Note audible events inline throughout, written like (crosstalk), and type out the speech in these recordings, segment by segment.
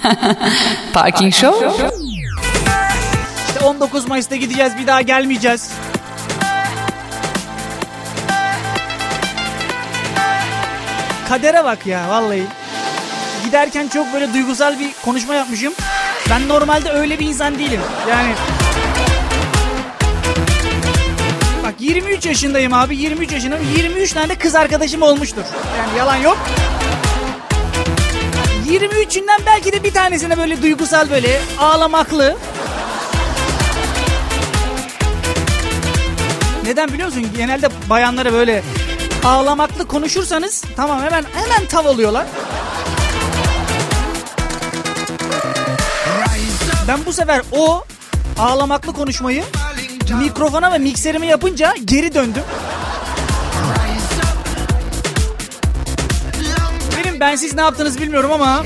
(laughs) Parking Show. İşte 19 Mayıs'ta gideceğiz bir daha gelmeyeceğiz. Kadere bak ya vallahi. Giderken çok böyle duygusal bir konuşma yapmışım. Ben normalde öyle bir insan değilim. Yani Bak 23 yaşındayım abi 23 yaşındayım 23 tane kız arkadaşım olmuştur. Yani yalan yok. 23'ünden belki de bir tanesine böyle duygusal böyle ağlamaklı. Neden biliyor musun? Genelde bayanlara böyle ağlamaklı konuşursanız tamam hemen hemen tav oluyorlar. Ben bu sefer o ağlamaklı konuşmayı mikrofona ve mikserime yapınca geri döndüm. Ben siz ne yaptınız bilmiyorum ama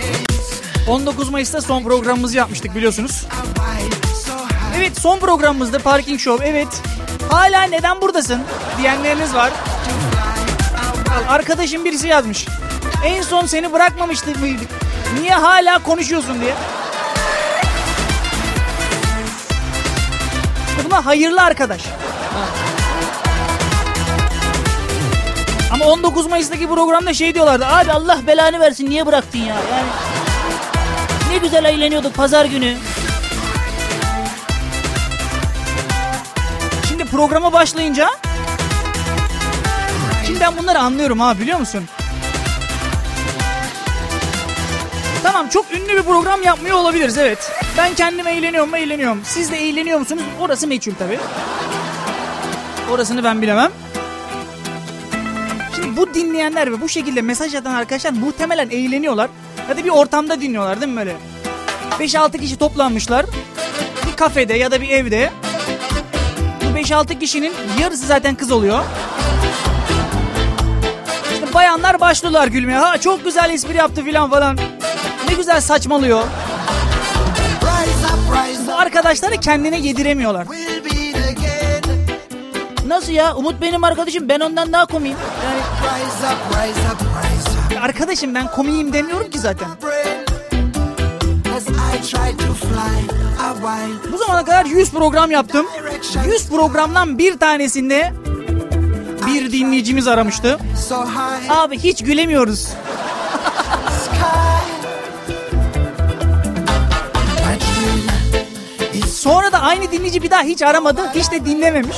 19 Mayıs'ta son programımızı yapmıştık biliyorsunuz. Evet son programımızda Parking Show evet. Hala neden buradasın diyenleriniz var. Arkadaşım birisi yazmış. En son seni bırakmamıştık mıydık? Niye hala konuşuyorsun diye. Buna hayırlı arkadaş. Ama 19 Mayıs'taki programda şey diyorlardı. Abi Allah belanı versin niye bıraktın ya? Yani ne güzel eğleniyorduk pazar günü. Şimdi programa başlayınca Şimdi ben bunları anlıyorum ha biliyor musun? Tamam çok ünlü bir program yapmıyor olabiliriz evet. Ben kendim eğleniyorum eğleniyorum. Siz de eğleniyor musunuz? Orası meçhul tabii. Orasını ben bilemem. Şimdi bu dinleyenler ve bu şekilde mesaj atan arkadaşlar muhtemelen eğleniyorlar. Ya da bir ortamda dinliyorlar değil mi böyle? 5-6 kişi toplanmışlar. Bir kafede ya da bir evde. Bu 5-6 kişinin yarısı zaten kız oluyor. İşte bayanlar başlıyorlar gülmeye. Ha çok güzel espri yaptı filan falan. Ne güzel saçmalıyor. Arkadaşları kendine yediremiyorlar. Nasıl ya? Umut benim arkadaşım. Ben ondan daha komiyim. Yani... Arkadaşım ben komiyim demiyorum ki zaten. Bu zamana kadar 100 program yaptım. 100 programdan bir tanesinde bir dinleyicimiz aramıştı. Abi hiç gülemiyoruz. Sonra da aynı dinleyici bir daha hiç aramadı. Hiç de dinlememiş.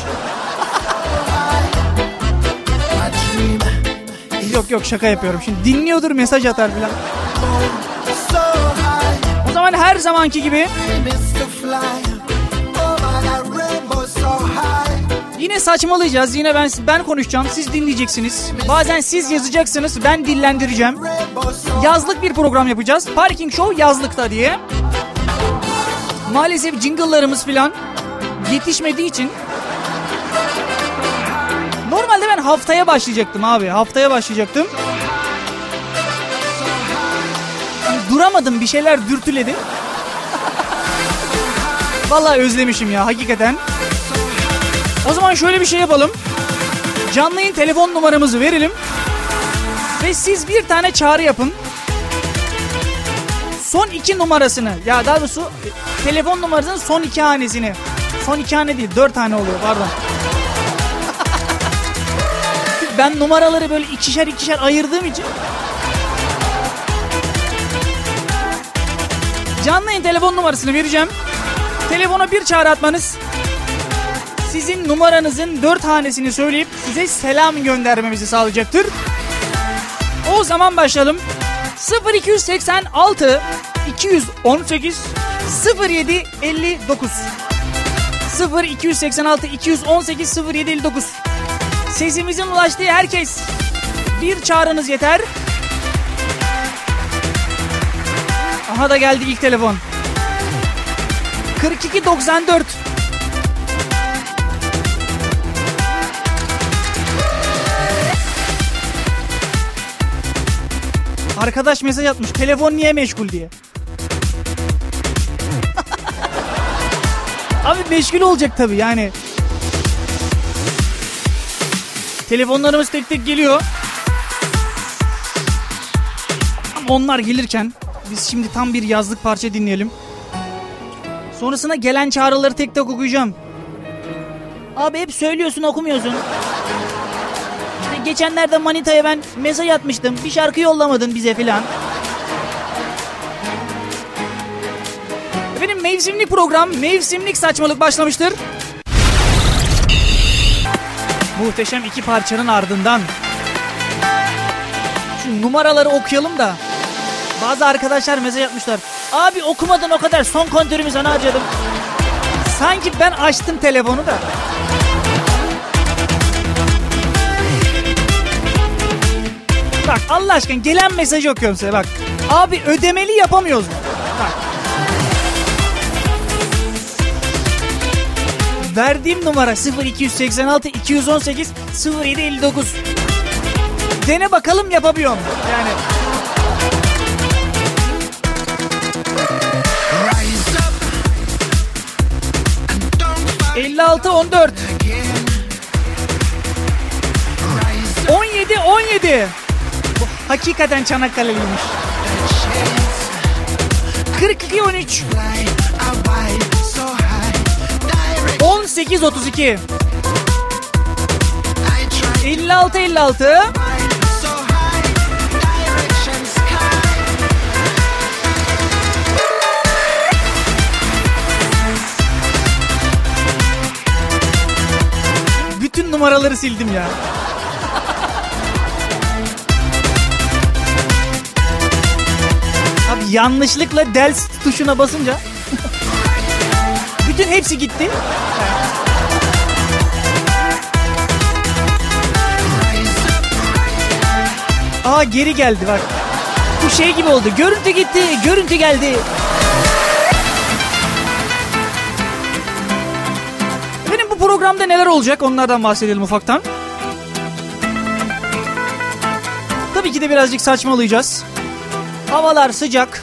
Yok yok şaka yapıyorum. Şimdi dinliyordur mesaj atar filan. O zaman her zamanki gibi Yine saçmalayacağız. Yine ben ben konuşacağım. Siz dinleyeceksiniz. Bazen siz yazacaksınız. Ben dillendireceğim. Yazlık bir program yapacağız. Parking Show yazlıkta diye. Maalesef jingle'larımız filan yetişmediği için haftaya başlayacaktım abi. Haftaya başlayacaktım. Duramadım bir şeyler dürtüledi. (laughs) Vallahi özlemişim ya hakikaten. O zaman şöyle bir şey yapalım. Canlı yayın telefon numaramızı verelim. Ve siz bir tane çağrı yapın. Son iki numarasını ya daha doğrusu telefon numarasının son iki hanesini. Son iki hane değil dört tane oluyor pardon. Ben numaraları böyle ikişer ikişer ayırdığım için Canlı telefon numarasını vereceğim. Telefona bir çağrı atmanız sizin numaranızın dört hanesini söyleyip size selam göndermemizi sağlayacaktır. O zaman başlayalım. 0286 218 07 59 0286 218 07 59 Sesimizin ulaştığı herkes bir çağrınız yeter. Aha da geldi ilk telefon. 4294 Arkadaş mesaj atmış. Telefon niye meşgul diye. (laughs) Abi meşgul olacak tabii yani. Telefonlarımız tek tek geliyor. Onlar gelirken Biz şimdi tam bir yazlık parça dinleyelim. Sonrasında gelen çağrıları tek tek okuyacağım. Abi hep söylüyorsun okumuyorsun. İşte geçenlerde Manita'ya ben mesaj atmıştım. Bir şarkı yollamadın bize filan. Efendim mevsimlik program, mevsimlik saçmalık başlamıştır. Muhteşem iki parçanın ardından şu numaraları okuyalım da bazı arkadaşlar mesaj atmışlar. Abi okumadın o kadar son kontörümü sana harcadım. Sanki ben açtım telefonu da. Bak Allah aşkına gelen mesajı okuyorum size bak. Abi ödemeli yapamıyoruz. Bak. Verdiğim numara 0286 218 0759. Dene bakalım yapabiliyorum. Yani 56 14 17 17 Bu hakikaten Çanakkale'liymiş. 42 13 18 32 56 56 Bütün numaraları sildim ya. Abi yanlışlıkla del tuşuna basınca (laughs) bütün hepsi gitti. Aa geri geldi bak. Bu şey gibi oldu. Görüntü gitti, görüntü geldi. Efendim bu programda neler olacak onlardan bahsedelim ufaktan. Tabii ki de birazcık saçmalayacağız. Havalar sıcak.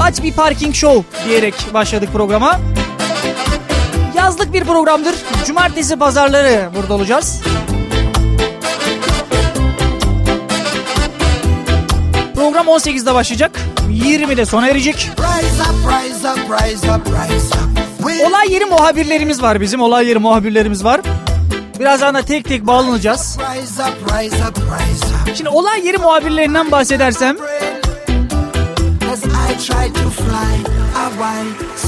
Aç bir parking show diyerek başladık programa. Yazlık bir programdır. Cumartesi pazarları burada olacağız. Program 18'de başlayacak. 20'de sona erecek. Olay yeri muhabirlerimiz var bizim. Olay yeri muhabirlerimiz var. Birazdan da tek tek bağlanacağız. Şimdi olay yeri muhabirlerinden bahsedersem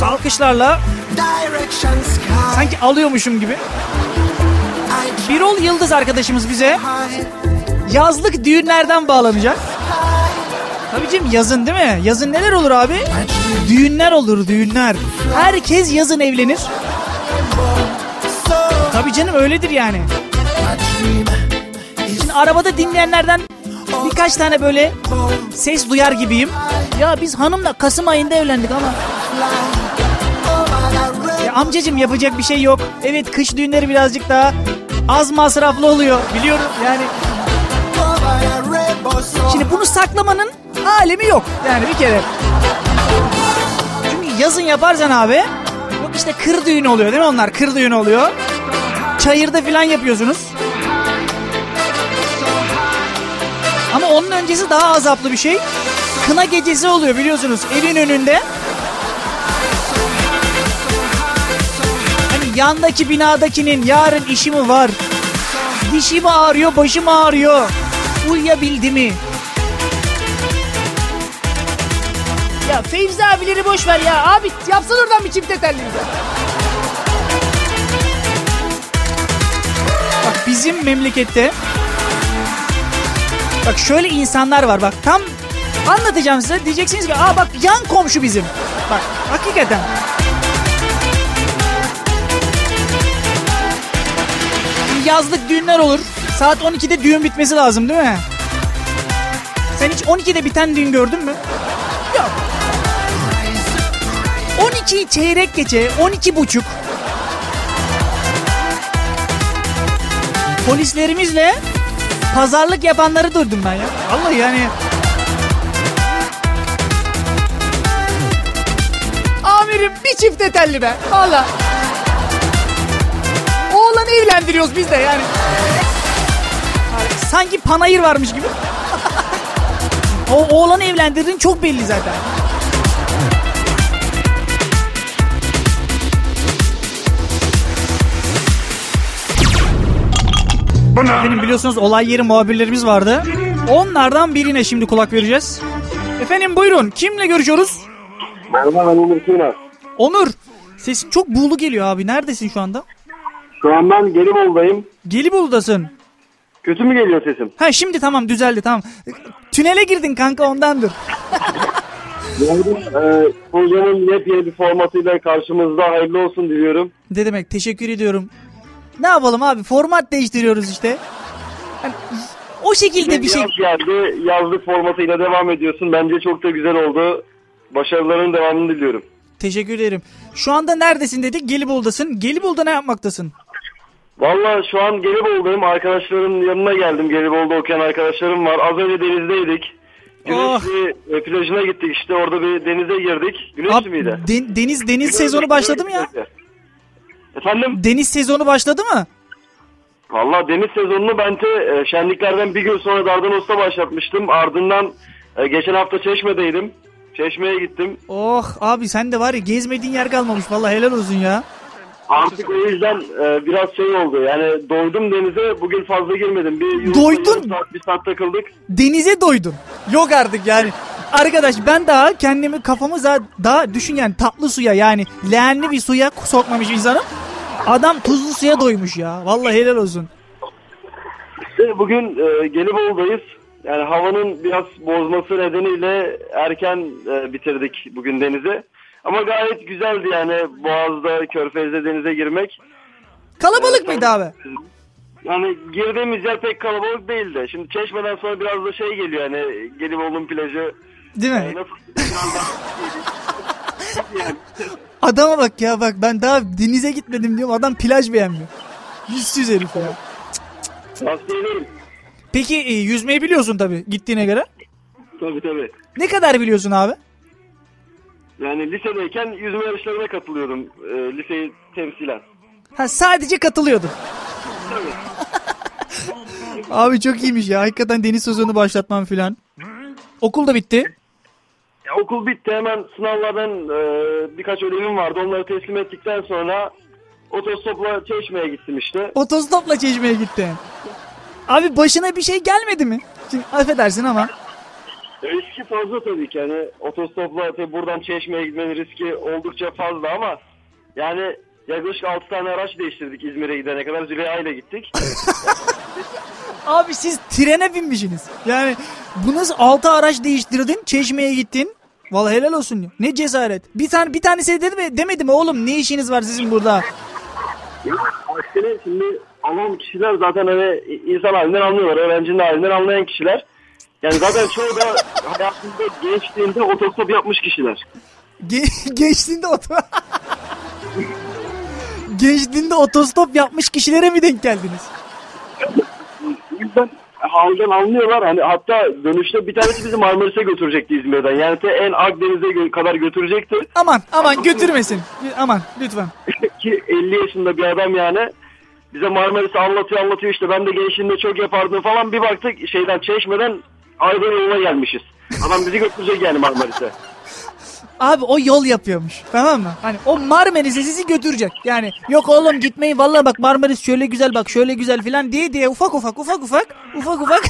alkışlarla sanki alıyormuşum gibi. Birol Yıldız arkadaşımız bize yazlık düğünlerden bağlanacak. Tabii canım yazın değil mi? Yazın neler olur abi? Düğünler olur düğünler. Herkes yazın evlenir. Tabii canım öyledir yani. Şimdi arabada dinleyenlerden birkaç tane böyle ses duyar gibiyim. Ya biz hanımla Kasım ayında evlendik ama. Ya amcacım yapacak bir şey yok. Evet kış düğünleri birazcık daha az masraflı oluyor. Biliyorum yani. Şimdi bunu saklamanın alemi yok. Yani bir kere. Çünkü yazın yaparsan abi. Yok işte kır düğünü oluyor değil mi onlar? Kır düğünü oluyor. Çayırda falan yapıyorsunuz. Ama onun öncesi daha azaplı bir şey. Kına gecesi oluyor biliyorsunuz evin önünde. Hani yandaki binadakinin yarın işi mi var? Dişi mi ağrıyor, başı mı ağrıyor? Uyuyabildi mi? Ya Fevzi abileri boş ver ya. Abi yapsın oradan bir çift telli bize. Bak bizim memlekette Bak şöyle insanlar var bak tam anlatacağım size diyeceksiniz ki aa bak yan komşu bizim. Bak hakikaten. Yazlık düğünler olur. Saat 12'de düğün bitmesi lazım değil mi? Sen hiç 12'de biten düğün gördün mü? 12 çeyrek geçe 12 buçuk. Polislerimizle pazarlık yapanları durdum ben ya. Vallahi yani. Amirim bir çift telli be. Valla. Oğlanı evlendiriyoruz biz de yani. Sanki panayır varmış gibi. (laughs) O oğlanı evlendirdin çok belli zaten. Efendim biliyorsunuz olay yeri muhabirlerimiz vardı. Onlardan birine şimdi kulak vereceğiz. Efendim buyurun kimle görüşüyoruz? Merhaba ben Umur Sina. Onur. Sesin çok buğulu geliyor abi. Neredesin şu anda? Şu an ben Gelibolu'dayım. Gelibolu'dasın. Kötü mü geliyor sesim? Ha şimdi tamam düzeldi tamam. Tünele girdin kanka ondandır. Geldim. Ee, programın yepyeni bir formatıyla karşımızda hayırlı olsun diliyorum. Ne demek teşekkür ediyorum. Ne yapalım abi format değiştiriyoruz işte. Hani o şekilde bir şey. Yaz geldi. Yazlık formatıyla devam ediyorsun. Bence çok da güzel oldu. Başarıların devamını diliyorum. Teşekkür ederim. Şu anda neredesin dedik? Gelibolu'dasın. Gelibolu'da ne yapmaktasın? Valla şu an Gelibolu'dayım. Arkadaşlarımın yanına geldim. Gelibolu'da okuyan arkadaşlarım var. Az önce denizdeydik. Güneşli e, plajına gittik işte. Orada bir denize girdik. Güneşli Abi, miydi? den- deniz deniz sezonu başladı mı ya? Efendim? Deniz sezonu başladı mı? Valla deniz sezonunu ben de e, şenliklerden bir gün sonra Dardanos'ta başlatmıştım. Ardından e, geçen hafta Çeşme'deydim. Çeşme'ye gittim. Oh abi sen de var ya gezmediğin yer kalmamış. Vallahi helal olsun ya. Artık o yüzden e, biraz şey oldu. Yani doydum denize. Bugün fazla girmedim. Bir Doydun? yarım Saat, bir saat takıldık. Denize doydun. Yok artık yani. Arkadaş ben daha kendimi kafamı daha, düşün yani tatlı suya yani leğenli bir suya sokmamış insanım. Adam tuzlu suya doymuş ya. Vallahi helal olsun. İşte bugün e, Gelibolu'dayız. Yani havanın biraz bozması nedeniyle erken e, bitirdik bugün denizi. Ama gayet güzeldi yani Boğaz'da, Körfez'de denize girmek. Kalabalık mıydı abi? Yani girdiğimiz yer pek kalabalık değildi. Şimdi Çeşme'den sonra biraz da şey geliyor yani Gelibolu'nun plajı. Değil mi? Yani nasıl biraz daha- (laughs) Adama bak ya bak ben daha denize gitmedim diyorum adam plaj beğenmiyor. Yüzsüz herif ya. Tavsiye ederim. Peki e, yüzmeyi biliyorsun tabii gittiğine göre. Tabii tabii. Ne kadar biliyorsun abi? Yani lisedeyken yüzme yarışlarına katılıyordum. E, liseyi temsilen. Ha sadece katılıyordun. (laughs) abi çok iyiymiş ya. Hakikaten deniz sezonu başlatmam filan. Okul da bitti. Ya, okul bitti hemen sınavlardan e, birkaç ödevim vardı. Onları teslim ettikten sonra otostopla Çeşme'ye gittim işte. Otostopla çeşmeye gitti. Abi başına bir şey gelmedi mi? Şimdi affedersin ama. Riski fazla tabii ki. Yani otostopla tabii buradan Çeşme'ye gitmenin riski oldukça fazla ama yani yaklaşık 6 tane araç değiştirdik İzmir'e gidene kadar. Züleyha ile gittik. (laughs) Abi siz trene binmişsiniz. Yani bu nasıl altı araç değiştirdin, çeşmeye gittin. Vallahi helal olsun. ya. Ne cesaret. Bir tane bir tanesi dedi mi demedi mi oğlum ne işiniz var sizin burada? Aksine şimdi alan kişiler zaten hani insan halinden anlıyorlar. Öğrencinin halinden anlayan kişiler. Yani zaten çoğu da hayatında gençliğinde otostop yapmış kişiler. Ge- gençliğinde oto Gençliğinde otostop yapmış kişilere mi denk geldiniz? O yüzden halden anlıyorlar. Hani hatta dönüşte bir tanesi bizi Marmaris'e götürecekti İzmir'den. Yani te en Akdeniz'e kadar götürecekti. Aman aman götürmesin. Aman lütfen. (laughs) Ki 50 yaşında bir adam yani. Bize Marmaris'i anlatıyor anlatıyor işte ben de gençliğimde çok yapardım falan. Bir baktık şeyden Çeşme'den Aydın yoluna gelmişiz. Adam bizi götürecek yani Marmaris'e. Abi o yol yapıyormuş. Tamam mı? Hani o Marmaris'e sizi götürecek. Yani yok oğlum gitmeyin vallahi bak Marmaris şöyle güzel bak şöyle güzel filan diye diye ufak ufak ufak ufak ufak ufak. (laughs)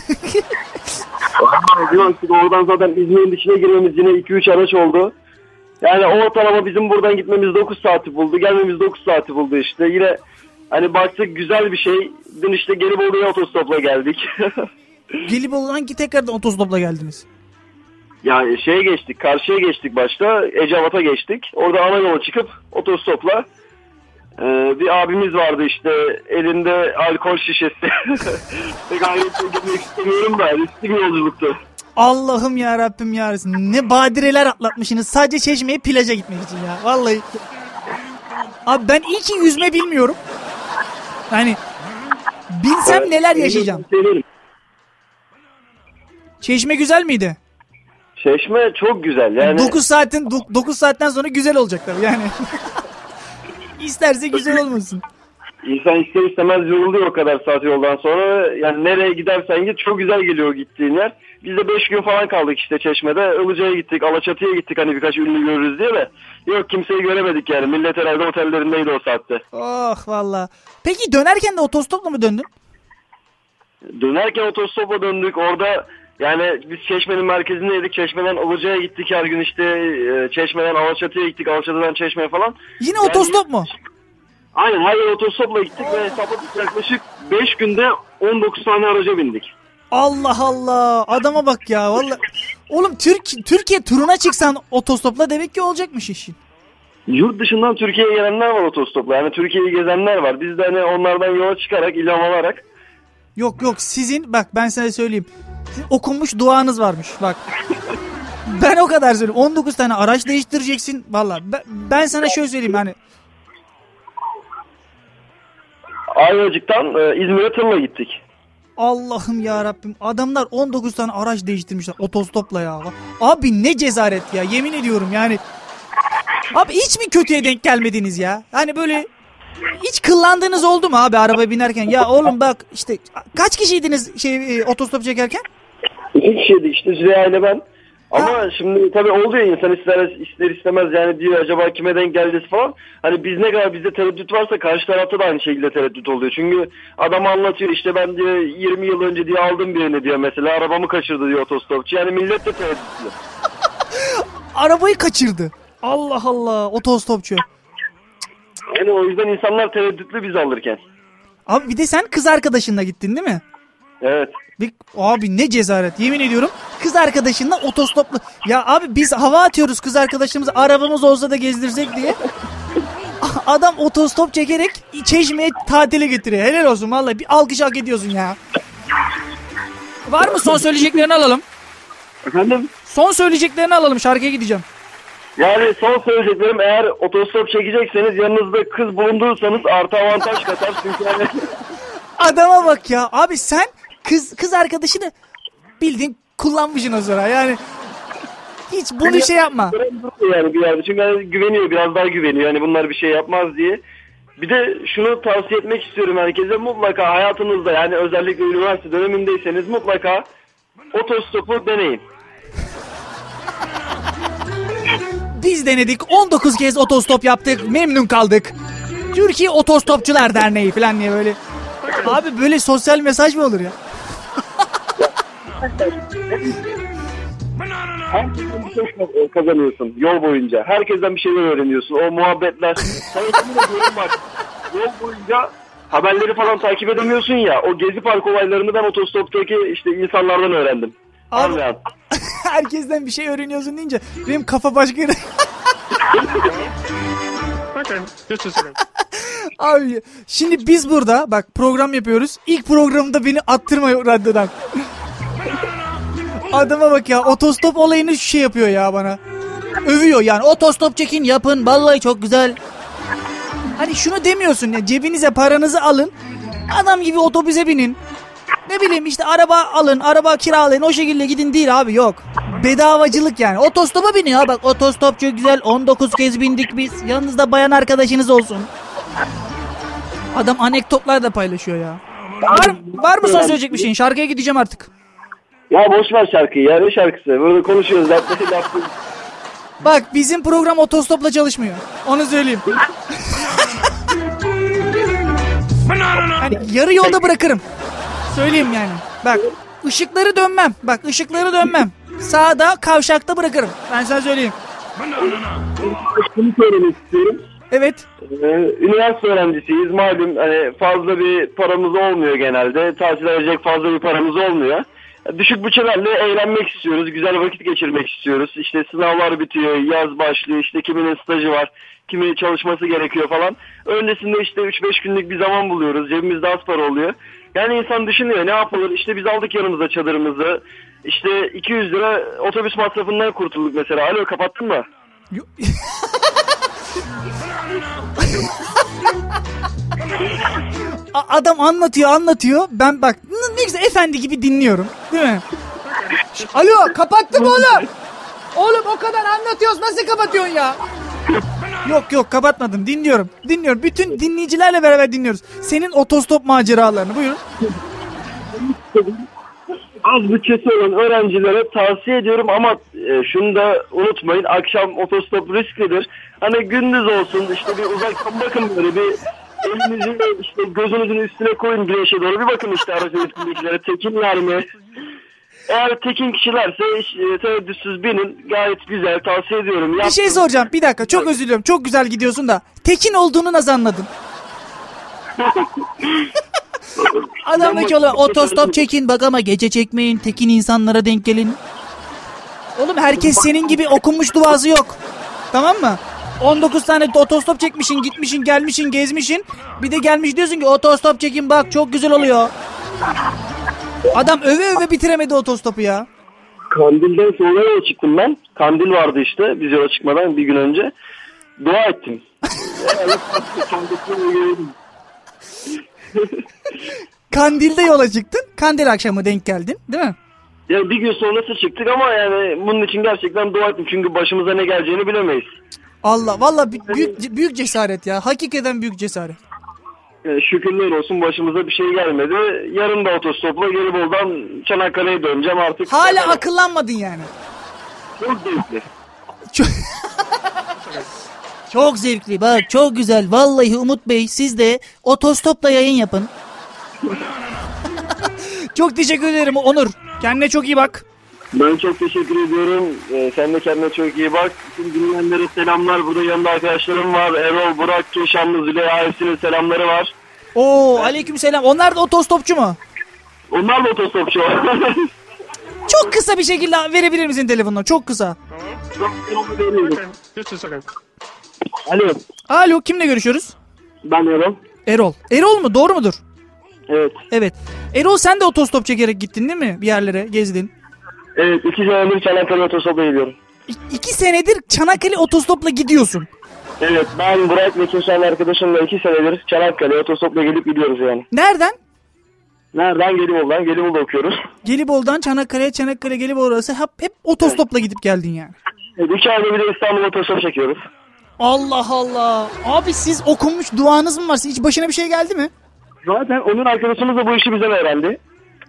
Oradan zaten İzmir'in dışına girmemiz yine 2-3 araç oldu. Yani o ortalama bizim buradan gitmemiz 9 saati buldu. Gelmemiz 9 saati buldu işte. Yine hani baktık güzel bir şey. Dün işte Gelibolu'ya otostopla geldik. (laughs) Gelibolu'dan ki tekrardan otostopla geldiniz. ya şeye geçtik. Karşıya geçtik başta. Ecevat'a geçtik. Orada ana yola çıkıp otostopla ee, bir abimiz vardı işte elinde alkol şişesi. (laughs) Pek ayrıntıya girmek istemiyorum da riskli bir yolculuktu. Allah'ım ya Rabbim ya. Ne badireler atlatmışsınız. Sadece çeşmeye plaja gitmek için ya. Vallahi. Abi ben iyi ki yüzme bilmiyorum. Hani bilsem neler yaşayacağım. Çeşme güzel miydi? Çeşme çok güzel yani. 9 saatin 9 saatten sonra güzel olacak tabii yani. (laughs) İsterse güzel olmasın. İnsan ister istemez yoruluyor o kadar saat yoldan sonra. Yani nereye gidersen git çok güzel geliyor gittiğin yer. Biz de 5 gün falan kaldık işte Çeşme'de. Ilıca'ya gittik, Alaçatı'ya gittik hani birkaç ünlü görürüz diye de. Yok kimseyi göremedik yani. Millet herhalde otellerindeydi o saatte. Oh valla. Peki dönerken de otostopla mı döndün? Dönerken otostopla döndük. Orada yani biz Çeşme'nin merkezindeydik. Çeşme'den Ilıca'ya gittik her gün işte. e, Çeşme'den Alaçatı'ya gittik. Alaçatı'dan Çeşme'ye falan. Yine Yani- otostop mu? Aynen her yer otostopla gittik ve hesapladık yaklaşık 5 günde 19 tane araca bindik. Allah Allah. Adama bak ya valla. Oğlum Türk Türkiye turuna çıksan otostopla demek ki olacakmış işin. Yurt dışından Türkiye'ye gelenler var otostopla. Yani Türkiye'yi gezenler var. Biz de hani onlardan yola çıkarak, ilham alarak. Yok yok sizin bak ben sana söyleyeyim. Okunmuş duanız varmış bak. Ben o kadar söyleyeyim. 19 tane araç değiştireceksin. Valla ben, ben sana şöyle söyleyeyim hani. Ayvacık'tan e, İzmir'e tırla gittik. Allah'ım ya Rabbim adamlar 19 tane araç değiştirmişler otostopla ya. Abi ne cezaret ya yemin ediyorum yani. Abi hiç mi kötüye denk gelmediniz ya? Hani böyle hiç kıllandığınız oldu mu abi araba binerken? Ya oğlum bak işte kaç kişiydiniz şey e, otostop çekerken? İki kişiydi işte Züleyha ile ben. Ama şimdi tabii oldu ya insan ister, ister istemez yani diyor acaba kime denk geldi falan. Hani biz ne kadar bizde tereddüt varsa karşı tarafta da aynı şekilde tereddüt oluyor. Çünkü adam anlatıyor işte ben diyor 20 yıl önce diye aldım birini diyor mesela arabamı kaçırdı diyor otostopçu. Yani millet de tereddütlü. (laughs) Arabayı kaçırdı. Allah Allah otostopçu. Yani o yüzden insanlar tereddütlü biz alırken. Abi bir de sen kız arkadaşınla gittin değil mi? Evet. Bir, abi ne cezaret yemin ediyorum. Kız arkadaşınla otostopla ya abi biz hava atıyoruz kız arkadaşımız arabamız olsa da gezdirsek diye. (laughs) Adam otostop çekerek çeşmeye tatile getiriyor. Helal olsun vallahi bir alkış hak ediyorsun ya. Var mı son söyleyeceklerini alalım? Efendim? son söyleyeceklerini alalım şarkıya gideceğim. Yani son söyleyeceklerim eğer otostop çekecekseniz yanınızda kız bulundurursanız artı avantaj katar. Çünkü (laughs) adama bak ya abi sen kız kız arkadaşını bildiğin kullanmışsın o sıra yani hiç bunu şey yapma yani bir yerde. Çünkü hani güveniyor biraz daha güveniyor. Yani bunlar bir şey yapmaz diye. Bir de şunu tavsiye etmek istiyorum herkese. Mutlaka hayatınızda yani özellikle üniversite dönemindeyseniz mutlaka otostopu deneyin. Biz denedik 19 kez otostop yaptık memnun kaldık. Türkiye Otostopçular Derneği falan diye böyle. Abi böyle sosyal mesaj mı olur ya? Herkesten bir şey kazanıyorsun yol boyunca. Herkesten bir şeyler öğreniyorsun. O muhabbetler. Sana yemin ediyorum bak. Yol boyunca haberleri falan takip edemiyorsun ya. O gezi park olaylarını ben otostoptaki işte insanlardan öğrendim. Abi- Anlayan. (laughs) Herkesten bir şey öğreniyorsun deyince benim kafa başka yere... (laughs) Abi şimdi biz burada bak program yapıyoruz. İlk programda beni attırma radyodan. Adama bak ya otostop olayını şu şey yapıyor ya bana. Övüyor yani otostop çekin yapın vallahi çok güzel. Hani şunu demiyorsun ya cebinize paranızı alın. Adam gibi otobüse binin. Ne bileyim işte araba alın, araba kiralayın o şekilde gidin değil abi yok. Bedavacılık yani. Otostopa binin ya bak otostop çok güzel 19 kez bindik biz. Yanınızda bayan arkadaşınız olsun. Adam anekdotlar da paylaşıyor ya. Var, var mı son söyleyecek bir şeyin? Şarkıya gideceğim artık. Ya boş ver şarkıyı ya ne şarkısı? Burada konuşuyoruz. Dertleri lafı. Bak bizim program otostopla çalışmıyor. Onu söyleyeyim. hani yarı yolda bırakırım. Söyleyeyim yani. Bak ışıkları dönmem. Bak ışıkları dönmem. Sağda kavşakta bırakırım. Ben sana söyleyeyim. Şunu söylemek istiyorum. Evet. Ee, üniversite öğrencisiyiz. Malum hani fazla bir paramız olmuyor genelde. Tatil edecek fazla bir paramız olmuyor. Düşük bütçelerle eğlenmek istiyoruz. Güzel vakit geçirmek istiyoruz. İşte sınavlar bitiyor, yaz başlıyor. İşte kiminin stajı var, kimi çalışması gerekiyor falan. Öncesinde işte 3-5 günlük bir zaman buluyoruz. Cebimizde az para oluyor. Yani insan düşünüyor ne yapılır? İşte biz aldık yanımıza çadırımızı. İşte 200 lira otobüs masrafından kurtulduk mesela. Alo kapattın mı? (laughs) (laughs) A- Adam anlatıyor anlatıyor. Ben bak ne güzel efendi gibi dinliyorum. Değil mi? Alo kapattım oğlum. Oğlum o kadar anlatıyoruz nasıl kapatıyorsun ya? Yok yok kapatmadım dinliyorum. Dinliyorum. Bütün dinleyicilerle beraber dinliyoruz. Senin otostop maceralarını buyurun. Az bütçesi olan öğrencilere tavsiye ediyorum ama e, şunu da unutmayın. Akşam otostop risklidir. Hani gündüz olsun işte bir uzaktan bakın böyle bir elinizi işte gözünüzün üstüne koyun güneşe doğru bir bakın işte aracın üstündekilere tekinler mi? Eğer tekin kişilerse hiç, e, tereddütsüz binin. Gayet güzel tavsiye ediyorum. Bir şey soracağım. Bir dakika çok özür diliyorum. Çok güzel gidiyorsun da. Tekin olduğunu nasıl anladın? Adam da ki oğlum otostop çekin bak ama gece çekmeyin. Tekin insanlara denk gelin. Oğlum herkes senin gibi okunmuş duası yok. Tamam mı? 19 tane otostop çekmişin, gitmişin, gelmişin, gezmişin. Bir de gelmiş diyorsun ki otostop çekin bak çok güzel oluyor. Adam öve öve bitiremedi otostopu ya. Kandil'den sonra yola çıktım ben. Kandil vardı işte biz yola çıkmadan bir gün önce. Dua ettim. Kandil'de yola çıktın. Kandil akşamı denk geldin değil mi? Ya bir gün sonrası çıktık ama yani bunun için gerçekten dua ettim. Çünkü başımıza ne geleceğini bilemeyiz. Allah valla büyük büyük cesaret ya. Hakikaten büyük cesaret. Yani şükürler olsun başımıza bir şey gelmedi. Yarın da otostopla Gelibolu'dan Çanakkale'ye döneceğim artık. Hala akıllanmadın yani. Çok zevkli. Çok... çok zevkli bak çok güzel. Vallahi Umut Bey siz de otostopla yayın yapın. (laughs) çok teşekkür ederim Onur. Kendine çok iyi bak. Ben çok teşekkür ediyorum. Ee, sen de kendine çok iyi bak. Tüm dinleyenlere selamlar. Burada yanında arkadaşlarım var. Erol, Burak, Keşanlı, Züleyha hepsinin selamları var. Oo aleykümselam. Onlar da otostopçu mu? Onlar da otostopçu. (laughs) Çok kısa bir şekilde verebilir misin telefonunu? Çok kısa. Alo. Alo kimle görüşüyoruz? Ben Erol. Erol. Erol mu? Doğru mudur? Evet. Evet. Erol sen de otostop çekerek gittin değil mi? Bir yerlere gezdin. Evet. iki senedir Çanakkale otostopla gidiyorum. İ- iki senedir Çanakkale otostopla gidiyorsun. Evet. Ben Burak ve Keşanlı arkadaşımla iki senedir Çanakkale otostopla gelip gidiyoruz yani. Nereden? Nereden? Gelibolu'dan. Gelibolu'da okuyoruz. Gelibolu'dan Çanakkale'ye, Çanakkale Gelibolu arası hep, hep otostopla gidip geldin yani. Evet, iki ayda bir de İstanbul otostop çekiyoruz. Allah Allah. Abi siz okunmuş duanız mı var? Hiç başına bir şey geldi mi? Zaten onun arkadaşımız da bu işi bizden öğrendi.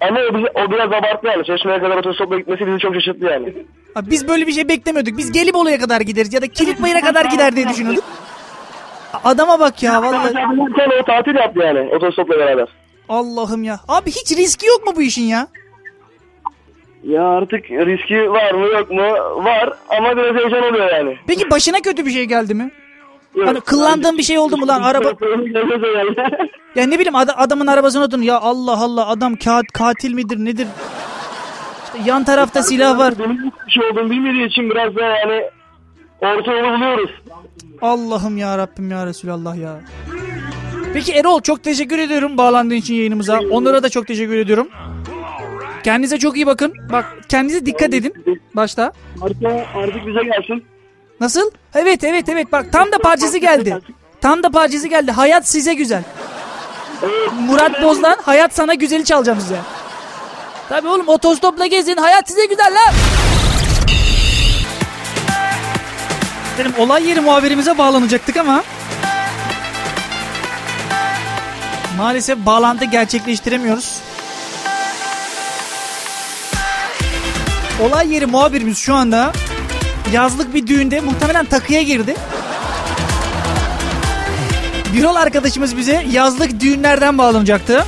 Ama o, bize, o biraz abarttı yani. Çeşmeye kadar otostopla gitmesi bizi çok şaşırttı yani. Abi biz böyle bir şey beklemiyorduk. Biz Gelibolu'ya kadar gideriz ya da Kilitbayır'a kadar gider diye düşünüyorduk. Adama bak ya vallahi. O tatil yaptı yani otostopla beraber. Allah'ım ya. Abi hiç riski yok mu bu işin ya? Ya artık riski var mı yok mu? Var ama biraz heyecan oluyor yani. Peki başına kötü bir şey geldi mi? Yok. Hani kullandığın bir şey oldu mu lan araba? Ya ne bileyim ad- adamın arabasına oturdun ya Allah Allah adam kağıt katil midir nedir? İşte yan tarafta silah var. Benim bir şey olduğunu bilmediği için biraz da yani orta yolu buluyoruz. Allah'ım ya Rabbim ya Resulallah ya. Peki Erol çok teşekkür ediyorum bağlandığın için yayınımıza. Onlara da çok teşekkür ediyorum. Kendinize çok iyi bakın. Bak kendinize dikkat edin başta. Artık, artık bize gelsin. Nasıl? Evet evet evet bak tam da parçası geldi. Tam da parçası geldi. Hayat size güzel. Murat Boz'dan Hayat sana güzeli çalacağım size. Tabii oğlum otostopla gezin. Hayat size güzel lan. Benim olay yeri muhabirimize bağlanacaktık ama maalesef bağlantı gerçekleştiremiyoruz. Olay yeri muhabirimiz şu anda yazlık bir düğünde muhtemelen takıya girdi. Birol arkadaşımız bize yazlık düğünlerden bağlanacaktı.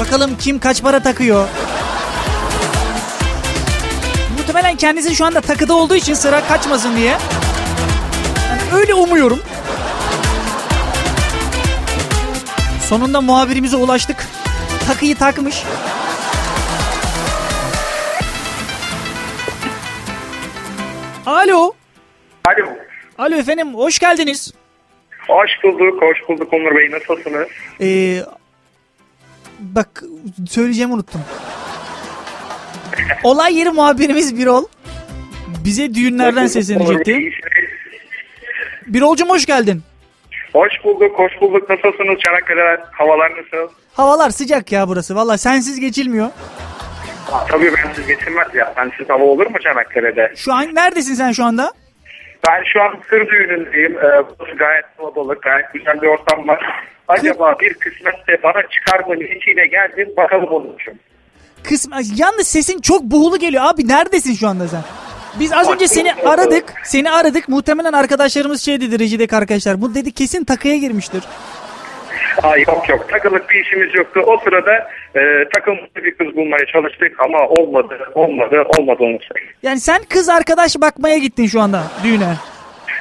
Bakalım kim kaç para takıyor. Muhtemelen kendisi şu anda takıda olduğu için sıra kaçmasın diye. Yani öyle umuyorum. Sonunda muhabirimize ulaştık. Takıyı takmış. Alo. Alo. Alo efendim hoş geldiniz. Hoş bulduk, hoş bulduk Onur Bey. Nasılsınız? Ee, bak söyleyeceğimi unuttum. (laughs) Olay yeri muhabirimiz Birol. Bize düğünlerden seslenecekti. Birolcum hoş geldin. Hoş bulduk, hoş bulduk. Nasılsınız? Çanakkale havalar nasıl? Havalar sıcak ya burası. Valla sensiz geçilmiyor. Tabii ben siz getirmez ya. Ben siz hava olur mu Çanakkale'de? Şu an neredesin sen şu anda? Ben şu an kır düğünündeyim. Ee, gayet kalabalık, gayet güzel bir ortam var. Acaba bir kısmetse bana çıkar mı niyetiyle geldim bakalım olmuşum. Kısmen yalnız sesin çok buğulu geliyor abi neredesin şu anda sen? Biz az önce seni aradık. Seni aradık. Muhtemelen arkadaşlarımız şey dedi rejideki arkadaşlar. Bu dedi kesin takıya girmiştir. Aa, yok yok takılık bir işimiz yoktu. O sırada e, takımlı bir kız bulmaya çalıştık ama olmadı, olmadı, olmadı onu söyleyeyim. Yani sen kız arkadaş bakmaya gittin şu anda düğüne.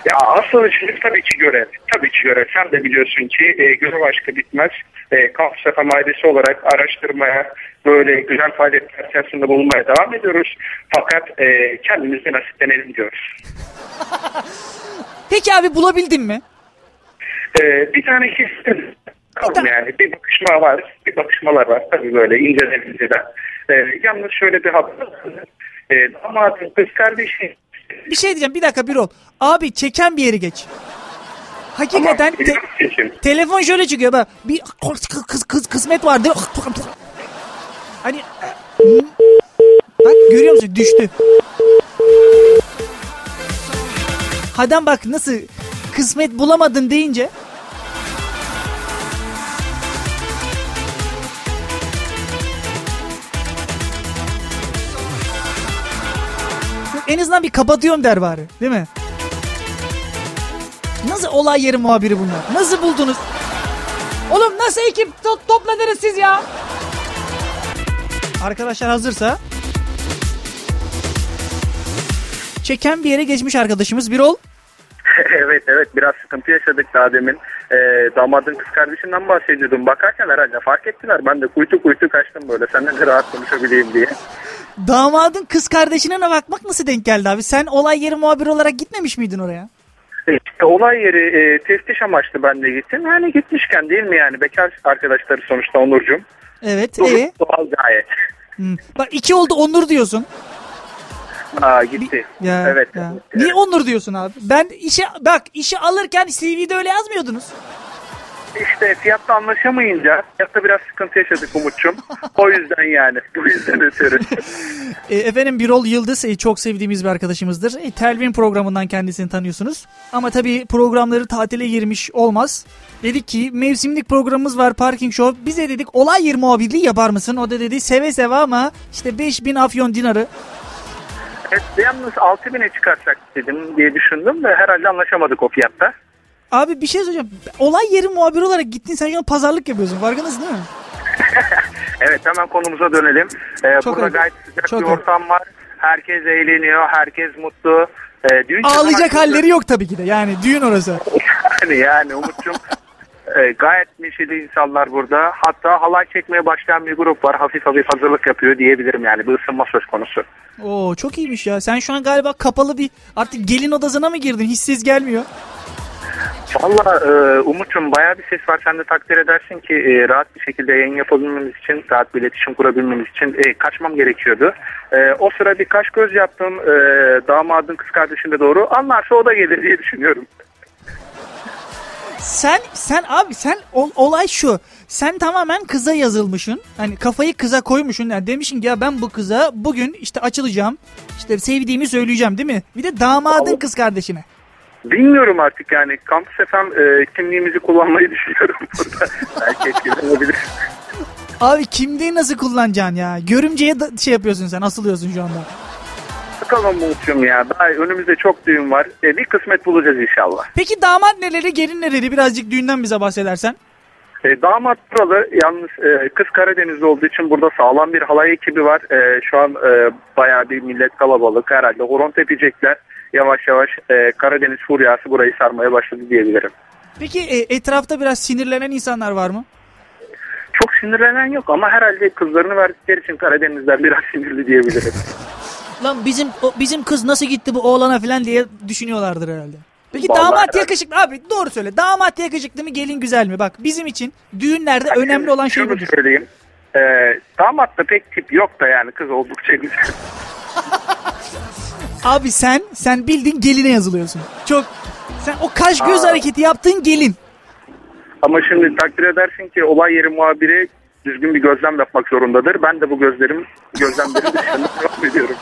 Ya asıl işimiz tabii ki görev. Tabii ki görev. Sen de biliyorsun ki e, görev aşkı bitmez. E, Kamp Sefam ailesi olarak araştırmaya, böyle güzel faaliyetler içerisinde bulunmaya devam ediyoruz. Fakat e, kendimizi nasiplenelim diyoruz. (laughs) Peki abi bulabildin mi? E, bir tane hissim kaldım yani. Bir bakışma var, bir bakışmalar var. Tabii böyle inceden inceden. E, yalnız şöyle bir haber. E, damadın kız kardeşi Bir şey diyeceğim bir dakika bir ol. Abi çeken bir yeri geç. Hakikaten te- telefon şöyle çıkıyor bak. Bir kız, kız, kız kısmet vardı. Hani bak görüyor musun düştü. Adam bak nasıl kısmet bulamadın deyince En azından bir kapatıyorum der bari. Değil mi? Nasıl olay yeri muhabiri bunlar? Nasıl buldunuz? Oğlum nasıl ekip to- topladınız siz ya? Arkadaşlar hazırsa çeken bir yere geçmiş arkadaşımız bir ol. (laughs) evet evet biraz sıkıntı yaşadık daha demin. Ee, damadın kız kardeşinden bahsediyordum. Bakarken herhalde fark ettiler. Ben de kuytu kuytu kaçtım böyle. Seninle de rahat konuşabileyim diye. Damadın kız kardeşine bakmak nasıl denk geldi abi? Sen olay yeri muhabiri olarak gitmemiş miydin oraya? İşte olay yeri e, teftiş amaçlı ben de gittim. Yani gitmişken değil mi yani bekar arkadaşları sonuçta Onurcuğum. Evet. Doğal, E? doğal gayet. Hmm. Bak iki oldu Onur diyorsun. Aa gitti. Ya, evet. ya. Niye Onur diyorsun abi? Ben işe bak işe alırken CV'de öyle yazmıyordunuz. İşte fiyatta anlaşamayınca fiyatta biraz sıkıntı yaşadık Umut'cum. o yüzden yani. Bu yüzden ötürü. (laughs) E, efendim Birol Yıldız e, çok sevdiğimiz bir arkadaşımızdır. E, Telvin programından kendisini tanıyorsunuz. Ama tabii programları tatile girmiş olmaz. Dedik ki mevsimlik programımız var Parking Show. Bize dedik olay yeri muhabirliği yapar mısın? O da dedi seve seve ama işte 5000 afyon dinarı. evet, yalnız 6000'e çıkarsak dedim diye düşündüm de herhalde anlaşamadık o fiyatta. Abi bir şey söyleyeceğim. Olay yeri muhabiri olarak gittin sen şu an pazarlık yapıyorsun. Farkındasın değil mi? (laughs) Evet hemen konumuza dönelim. Ee, Çok burada gayet sıcak Çok bir ortam var. Herkes eğleniyor, herkes mutlu. Ee, düğün Ağlayacak halleri yok tabii ki de. Yani düğün orası. Yani yani Umut'cum e, gayet neşeli insanlar burada. Hatta halay çekmeye başlayan bir grup var. Hafif hafif hazırlık yapıyor diyebilirim yani. Bir ısınma söz konusu. Oo çok iyiymiş ya. Sen şu an galiba kapalı bir artık gelin odasına mı girdin? Hissiz gelmiyor. Valla e, Umut'cum bayağı bir ses var. Sen de takdir edersin ki e, rahat bir şekilde yayın yapabilmemiz için, rahat bir iletişim kurabilmemiz için e, kaçmam gerekiyordu. E, o sıra birkaç göz yaptım. E, damadın kız kardeşine doğru. Anlarsa o da gelir diye düşünüyorum. Sen sen abi sen ol- olay şu. Sen tamamen kıza yazılmışsın. Hani kafayı kıza koymuşsun. Yani demişsin ki ya ben bu kıza bugün işte açılacağım. İşte sevdiğimi söyleyeceğim değil mi? Bir de damadın kız kardeşine. Bilmiyorum artık yani. Kampüs efem e, kimliğimizi kullanmayı düşünüyorum burada. (laughs) Belki etkili olabilir. Abi kimliği nasıl kullanacaksın ya? Görümceye da şey yapıyorsun sen asılıyorsun şu anda. Bakalım Umut'cum ya. Daha önümüzde çok düğün var. E, bir kısmet bulacağız inşallah. Peki damat neleri gelin neleri birazcık düğünden bize bahsedersen. E, damat buralı. Yalnız e, kız Karadeniz'de olduğu için burada sağlam bir halay ekibi var. E, şu an e, bayağı bir millet kalabalık. Herhalde horon tepecekler. Yavaş yavaş e, Karadeniz furyası burayı sarmaya başladı diyebilirim. Peki e, etrafta biraz sinirlenen insanlar var mı? Çok sinirlenen yok ama herhalde kızlarını verdikleri için Karadenizler biraz (laughs) sinirli diyebilirim. (laughs) Lan bizim o, bizim kız nasıl gitti bu oğlana falan diye düşünüyorlardır herhalde. Peki Vallahi damat herhalde. yakışıklı abi doğru söyle. Damat yakışıklı mı gelin güzel mi? Bak bizim için düğünlerde önemli olan şey budur. söyleyeyim. E, damatta pek tip yok da yani kız oldukça güzel. (laughs) Abi sen sen bildiğin geline yazılıyorsun. Çok sen o kaş göz Aa. hareketi yaptığın gelin. Ama şimdi takdir edersin ki olay yeri muhabiri düzgün bir gözlem yapmak zorundadır. Ben de bu gözlerim gözlemleri (laughs) dışında devam ediyorum.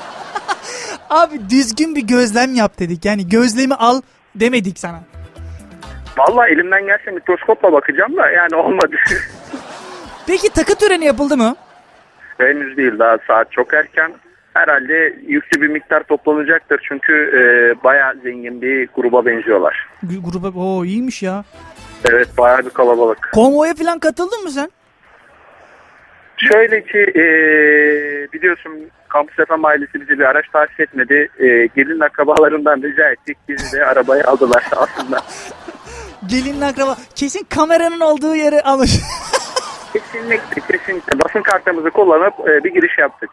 Abi düzgün bir gözlem yap dedik. Yani gözlemi al demedik sana. Vallahi elimden gelse mikroskopla bakacağım da yani olmadı. (laughs) Peki takı töreni yapıldı mı? Henüz değil daha saat çok erken. Herhalde yüklü bir miktar toplanacaktır çünkü e, bayağı zengin bir gruba benziyorlar. Gru- Gruba o iyiymiş ya. Evet bayağı bir kalabalık. Konvoya falan katıldın mı sen? Şöyle ki e, biliyorsun Kampüs FM ailesi bize bir araç tahsis etmedi. E, gelin akrabalarından rica ettik. Bizi de arabaya aldılar aslında. (laughs) Gelinin akraba. Kesin kameranın olduğu yeri almış. Kesinlikle kesinlikle basın kartımızı kullanıp e, bir giriş yaptık.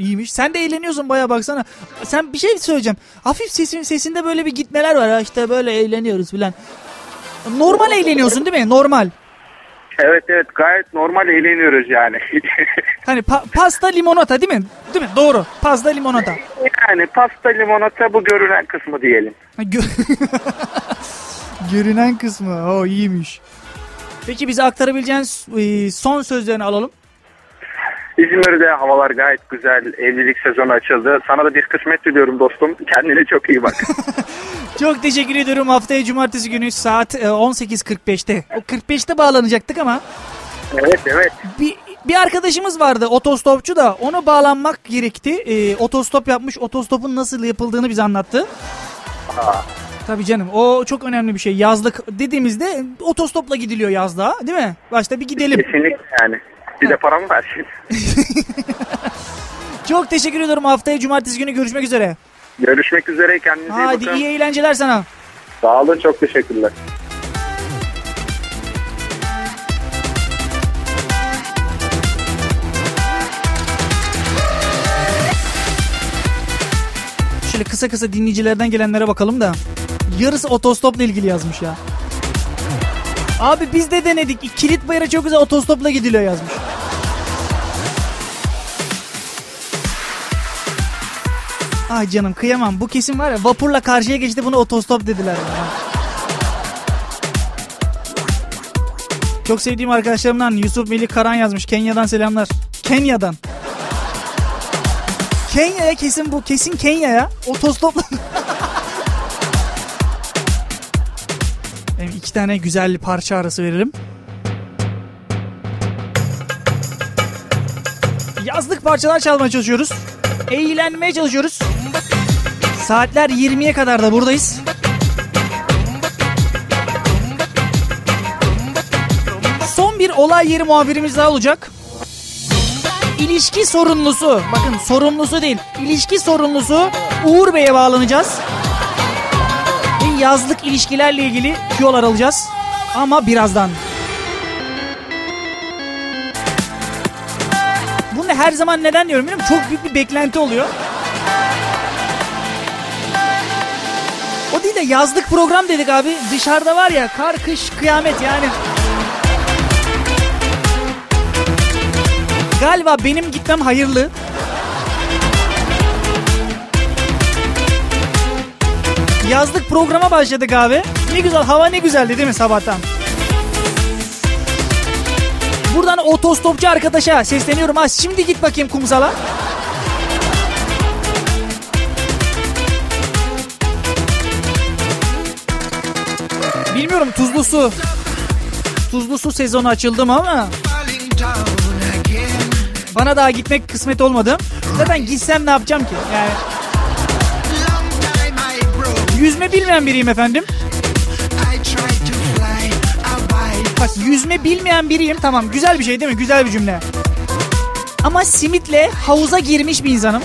İyiymiş. Sen de eğleniyorsun baya baksana. Sen bir şey söyleyeceğim. Hafif sesin sesinde böyle bir gitmeler var. Ha işte böyle eğleniyoruz filan. Normal eğleniyorsun değil mi? Normal. Evet evet gayet normal eğleniyoruz yani. (laughs) Hani pa- pasta limonata değil mi? Değil mi? Doğru. Pasta limonata. yani pasta limonata bu görünen kısmı diyelim. (laughs) Görünen kısmı. O iyiymiş. Peki bize aktarabileceğin e, son sözlerini alalım. İzmir'de havalar gayet güzel. Evlilik sezonu açıldı. Sana da bir kısmet diliyorum dostum. Kendine çok iyi bak. (laughs) Çok teşekkür ediyorum. Haftaya cumartesi günü saat e, 18.45'te. O 45'te bağlanacaktık ama evet evet. bir, bir arkadaşımız vardı otostopçu da onu bağlanmak gerekti. E, otostop yapmış. Otostopun nasıl yapıldığını bize anlattı. Aa, Tabii canım o çok önemli bir şey. Yazlık dediğimizde otostopla gidiliyor yazlığa değil mi? Başta bir gidelim. kesinlikle yani. Bir de paramı versin. (laughs) Çok teşekkür ediyorum. Haftaya cumartesi günü görüşmek üzere. Görüşmek üzere. Kendinize iyi Hadi bakın. iyi eğlenceler sana. Sağ olun. Çok teşekkürler. Şöyle kısa kısa dinleyicilerden gelenlere bakalım da. Yarısı otostopla ilgili yazmış ya. Abi biz de denedik. Kilit bayıra çok güzel otostopla gidiliyor yazmış. Ay canım kıyamam. Bu kesin var ya vapurla karşıya geçti bunu otostop dediler. bana. Çok sevdiğim arkadaşlarımdan Yusuf Melih Karan yazmış. Kenya'dan selamlar. Kenya'dan. Kenya'ya kesin bu. Kesin Kenya'ya. Otostopla. (laughs) iki tane güzel parça arası verelim. Yazlık parçalar çalmaya çalışıyoruz. Eğlenmeye çalışıyoruz. Saatler 20'ye kadar da buradayız. Son bir olay yeri muhabirimiz daha olacak. İlişki sorumlusu, bakın sorumlusu değil, ilişki sorumlusu Uğur Bey'e bağlanacağız. Yazlık ilişkilerle ilgili tüyolar alacağız. Ama birazdan. Bunu her zaman neden diyorum biliyor musun? Çok büyük bir beklenti oluyor. O değil de yazlık program dedik abi. Dışarıda var ya kar, kış, kıyamet yani. Galiba benim gitmem hayırlı. Yazlık programa başladık abi. Ne güzel hava ne güzeldi değil mi sabahtan? Buradan otostopçu arkadaşa sesleniyorum. Ha şimdi git bakayım kumsala. Bilmiyorum tuzlu su. Tuzlu su sezonu açıldı mı ama bana daha gitmek kısmet olmadı. Zaten gitsem ne yapacağım ki? Yani yüzme bilmeyen biriyim efendim. Bak yüzme bilmeyen biriyim tamam güzel bir şey değil mi? Güzel bir cümle. Ama simitle havuza girmiş bir insanım.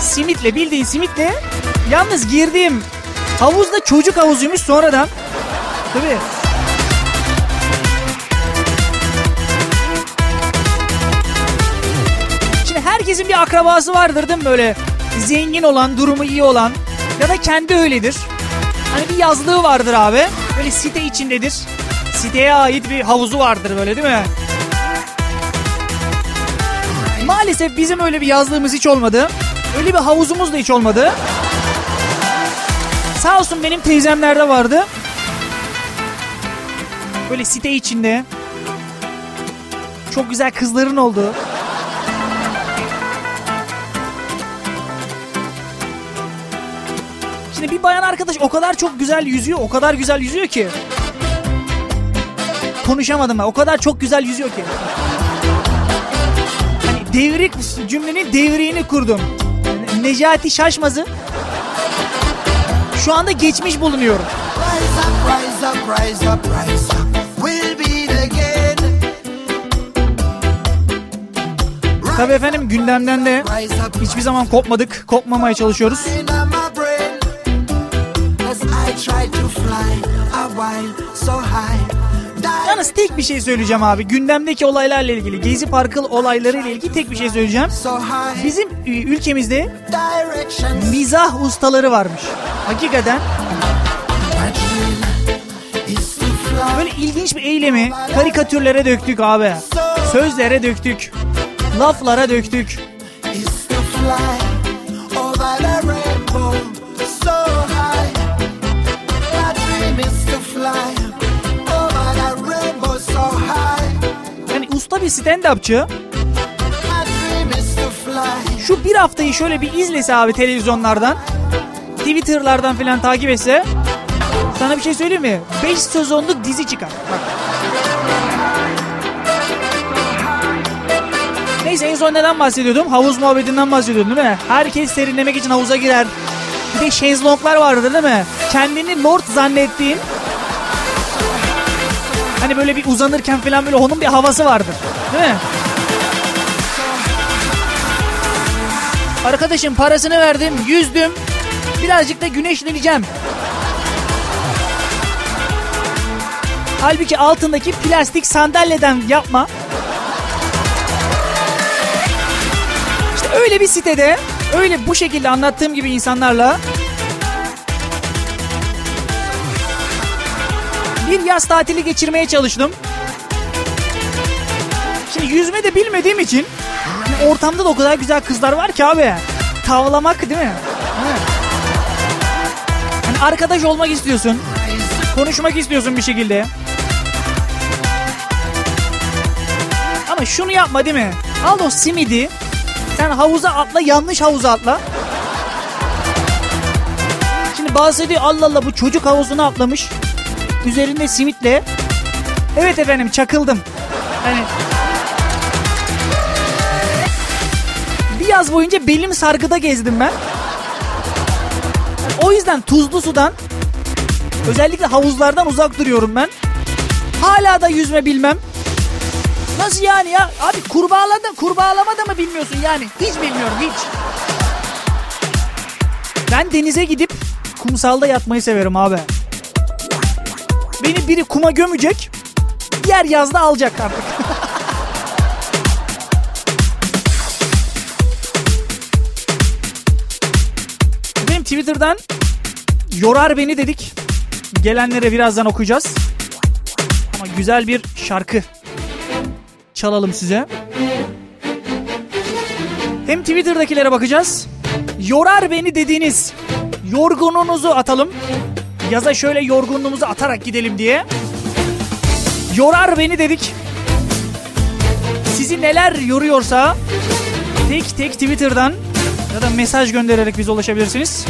Simitle bildiğin simitle yalnız girdiğim havuzda çocuk havuzuymuş sonradan. Tabii. Şimdi herkesin bir akrabası vardır değil mi böyle zengin olan, durumu iyi olan ya da kendi öyledir. Hani bir yazlığı vardır abi. Böyle site içindedir. Siteye ait bir havuzu vardır böyle değil mi? Maalesef bizim öyle bir yazlığımız hiç olmadı. Öyle bir havuzumuz da hiç olmadı. Sağ olsun benim teyzemlerde vardı. Böyle site içinde. Çok güzel kızların olduğu. Şimdi bir bayan arkadaş o kadar çok güzel yüzüyor, o kadar güzel yüzüyor ki. Konuşamadım ben. O kadar çok güzel yüzüyor ki. Hani devrik cümlenin devriğini kurdum. Necati Şaşmaz'ı şu anda geçmiş bulunuyorum. Rise up, rise up, rise up, rise up. Tabii efendim gündemden de hiçbir zaman kopmadık. Kopmamaya çalışıyoruz. Yalnız tek bir şey söyleyeceğim abi. Gündemdeki olaylarla ilgili, Gezi Parkı olaylarıyla ilgili tek bir şey söyleyeceğim. Bizim ülkemizde mizah ustaları varmış. Hakikaten böyle ilginç bir eylemi karikatürlere döktük abi. Sözlere döktük. Laflara döktük. Stand-upçı şu bir haftayı şöyle bir izlese abi televizyonlardan, Twitter'lardan falan takip etse sana bir şey söyleyeyim mi? 5 sezonluk dizi çıkar. Bak. Neyse en son neden bahsediyordum? Havuz muhabbetinden bahsediyordum değil mi? Herkes serinlemek için havuza girer. Bir de şezlonglar vardır değil mi? Kendini lord zannettiğin Hani böyle bir uzanırken falan böyle onun bir havası vardır. Değil mi? Arkadaşım parasını verdim, yüzdüm. Birazcık da güneşleneceğim. Halbuki altındaki plastik sandalyeden yapma. İşte öyle bir sitede, öyle bu şekilde anlattığım gibi insanlarla bir yaz tatili geçirmeye çalıştım. Şimdi yüzme de bilmediğim için yani ortamda da o kadar güzel kızlar var ki abi. Tavlamak değil mi? Yani arkadaş olmak istiyorsun. Konuşmak istiyorsun bir şekilde. Ama şunu yapma değil mi? Al o simidi. Sen havuza atla yanlış havuza atla. Şimdi bazısı diyor Allah Allah bu çocuk havuzuna atlamış. Üzerinde simitle. Evet efendim çakıldım. Hani bir yaz boyunca belim sargıda gezdim ben. O yüzden tuzlu sudan özellikle havuzlardan uzak duruyorum ben. Hala da yüzme bilmem. Nasıl yani ya? Abi kurbağalada, kurbağalama da mı bilmiyorsun yani? Hiç bilmiyorum hiç. Ben denize gidip kumsalda yatmayı severim abi. Beni biri kuma gömecek. Diğer yazda alacak artık. (laughs) Benim Twitter'dan yorar beni dedik. Gelenlere birazdan okuyacağız. Ama güzel bir şarkı çalalım size. Hem Twitter'dakilere bakacağız. Yorar beni dediğiniz yorgununuzu atalım. Yaza şöyle yorgunluğumuzu atarak gidelim diye. Yorar beni dedik. Sizi neler yoruyorsa tek tek Twitter'dan ya da mesaj göndererek bize ulaşabilirsiniz.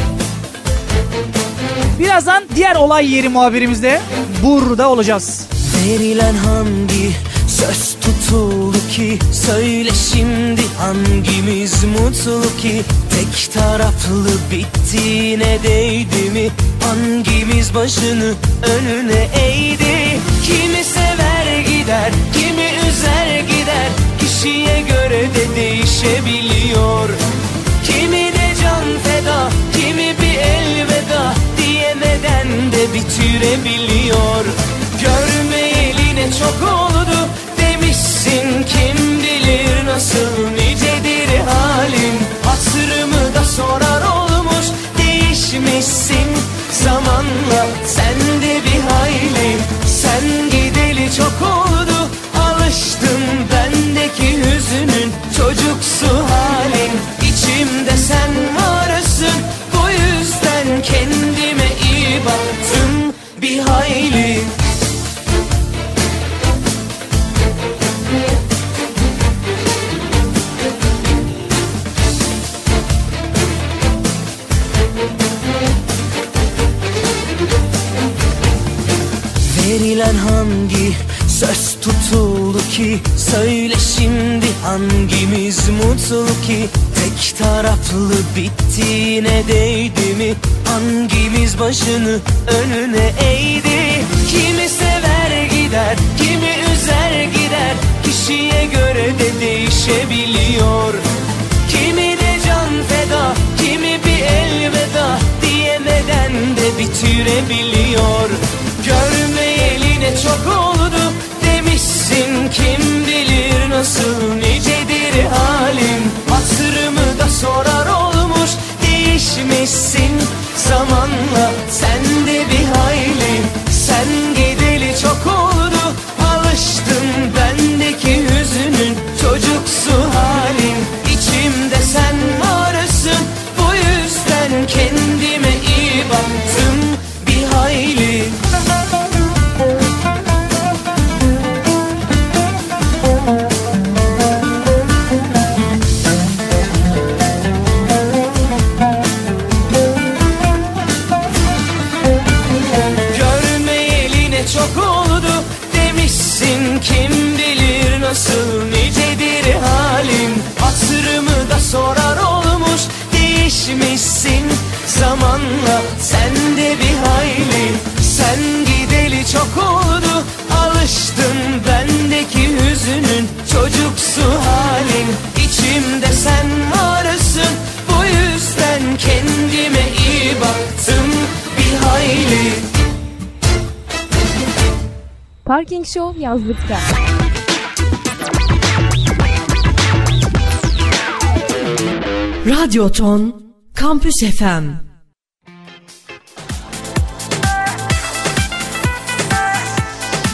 Birazdan diğer olay yeri muhabirimizde burada olacağız. Verilen hangi söz tutuldu ki Söyle şimdi hangimiz mutlu ki Tek taraflı bittiğine değdi mi? Hangimiz başını önüne eğdi? Kimi sever gider kimi üzer gider. Kişiye göre de değişebiliyor. Kimi de can feda kimi bir elveda Diyemeden de bitirebiliyor. Görmeyeli ne çok oldu demişsin Kim bilir nasıl Sorar olmuş Değişmişsin. Zamanla Sen de bir hayli Sen gideli çok oldu. Alıştım bendeki hüzünün Çocuksu halin İçimde sen varsın Bu yüzden kendime iyi baktım Bir hayli Verilen hangi söz tutuldu ki? Söyle şimdi hangimiz mutlu ki? Tek taraflı bittiğine değdi mi? Hangimiz başını önüne eğdi? Kimi sever gider kimi üzer gider. Kişiye göre de değişebiliyor. Kimi de can feda kimi bir elveda. Diyemeden de bitirebiliyor. Görmeyeli çok oldu demişsin. Kim bilir nasıl nicedir halim? Hatırımı da sorar olmuş değişmişsin. Zamanla sen de bir hayli Show yazlıkta. Radyoton Kampüs FM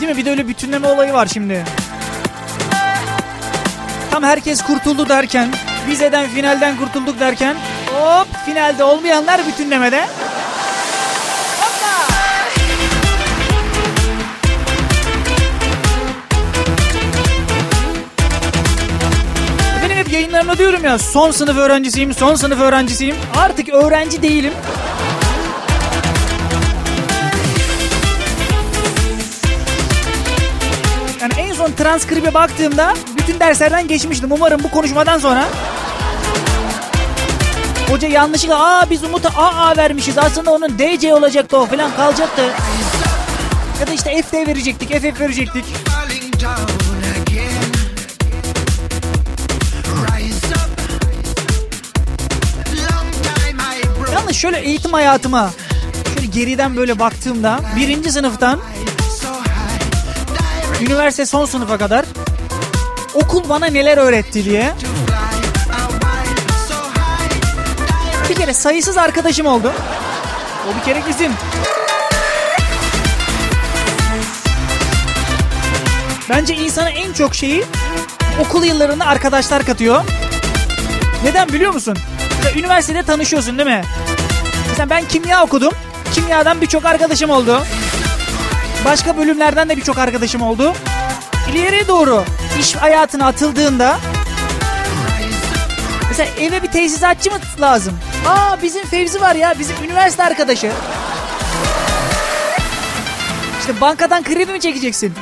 Değil mi? Bir de öyle bütünleme olayı var şimdi. Tam herkes kurtuldu derken, vizeden finalden kurtulduk derken hop finalde olmayanlar bütünlemede. Yayınlarımda diyorum ya son sınıf öğrencisiyim, son sınıf öğrencisiyim. Artık öğrenci değilim. Yani en son transkribe baktığımda bütün derslerden geçmiştim. Umarım bu konuşmadan sonra Hoca yanlışlıkla aa biz Umut'a AA vermişiz. Aslında onun DC olacaktı o falan kalacaktı. Ya da işte FD verecektik, FF verecektik. Şöyle eğitim hayatıma şöyle geriden böyle baktığımda birinci sınıftan üniversite son sınıfa kadar okul bana neler öğretti diye bir kere sayısız arkadaşım oldu. O bir kere kesin. Bence insana en çok şeyi okul yıllarında arkadaşlar katıyor. Neden biliyor musun? Üniversitede tanışıyorsun değil mi? Mesela ben kimya okudum. Kimyadan birçok arkadaşım oldu. Başka bölümlerden de birçok arkadaşım oldu. İleriye doğru iş hayatına atıldığında Mesela eve bir tesisatçı mı lazım? Aa bizim Fevzi var ya bizim üniversite arkadaşı. İşte bankadan kredi mi çekeceksin?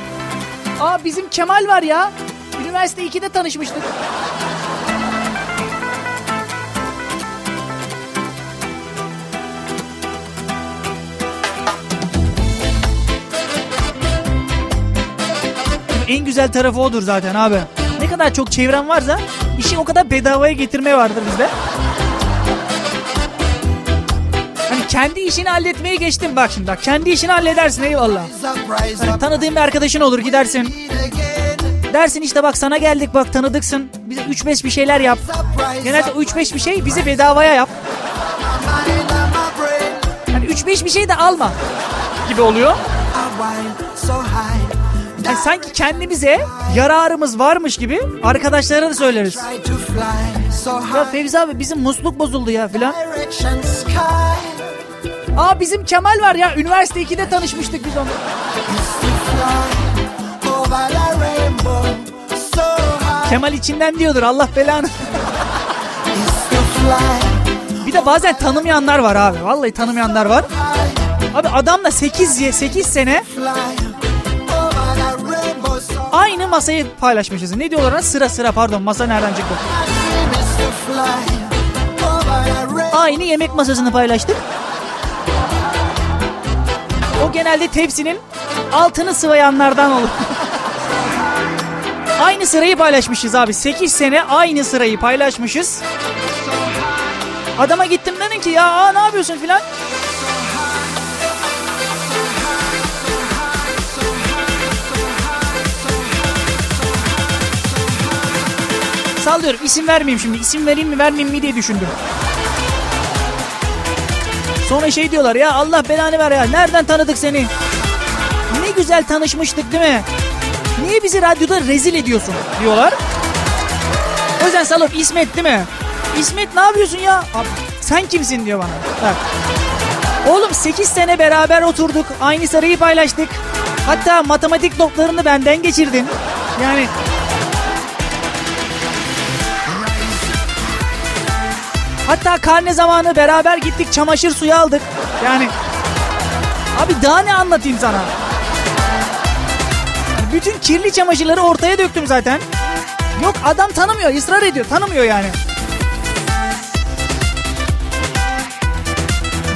Aa bizim Kemal var ya. Üniversite 2'de tanışmıştık. En güzel tarafı odur zaten abi. Ne kadar çok çevren varsa işi o kadar bedavaya getirmeye vardır bizde. Hani kendi işini halletmeye geçtim bak şimdi bak. Kendi işini halledersin eyvallah. Hani tanıdığın bir arkadaşın olur gidersin. Dersin işte bak sana geldik bak tanıdıksın. Bize 3-5 bir şeyler yap. Genelde o 3-5 bir şey bize bedavaya yap. Hani 3-5 bir şey de alma gibi oluyor. Yani sanki kendimize yararımız varmış gibi arkadaşlara da söyleriz. Ya. Fevzi abi bizim musluk bozuldu ya filan. Aa bizim Kemal var ya üniversite 2'de tanışmıştık biz high. Kemal içinden diyordur Allah belanı. Bir de bazen tanımayanlar var abi. Vallahi tanımayanlar var. Abi adamla 8 ye 8 sene Aynı masayı paylaşmışız. Ne diyorlar ona? Sıra sıra pardon masa nereden çıktı? Aynı yemek masasını paylaştık. O genelde tepsinin altını sıvayanlardan olur. (laughs) aynı sırayı paylaşmışız abi. 8 sene aynı sırayı paylaşmışız. Adama gittim dedim ki ya aa, ne yapıyorsun filan. Sallıyorum isim vermeyeyim şimdi. İsim vereyim mi vermeyeyim mi diye düşündüm. Sonra şey diyorlar ya Allah belanı ver ya nereden tanıdık seni? Ne güzel tanışmıştık değil mi? Niye bizi radyoda rezil ediyorsun diyorlar. O yüzden Salop İsmet değil mi? İsmet ne yapıyorsun ya? Abi, sen kimsin diyor bana. Bak. Oğlum 8 sene beraber oturduk. Aynı sarayı paylaştık. Hatta matematik notlarını benden geçirdin. Yani Hatta karne zamanı beraber gittik çamaşır suyu aldık. Yani abi daha ne anlatayım sana? Bütün kirli çamaşırları ortaya döktüm zaten. Yok adam tanımıyor ısrar ediyor tanımıyor yani.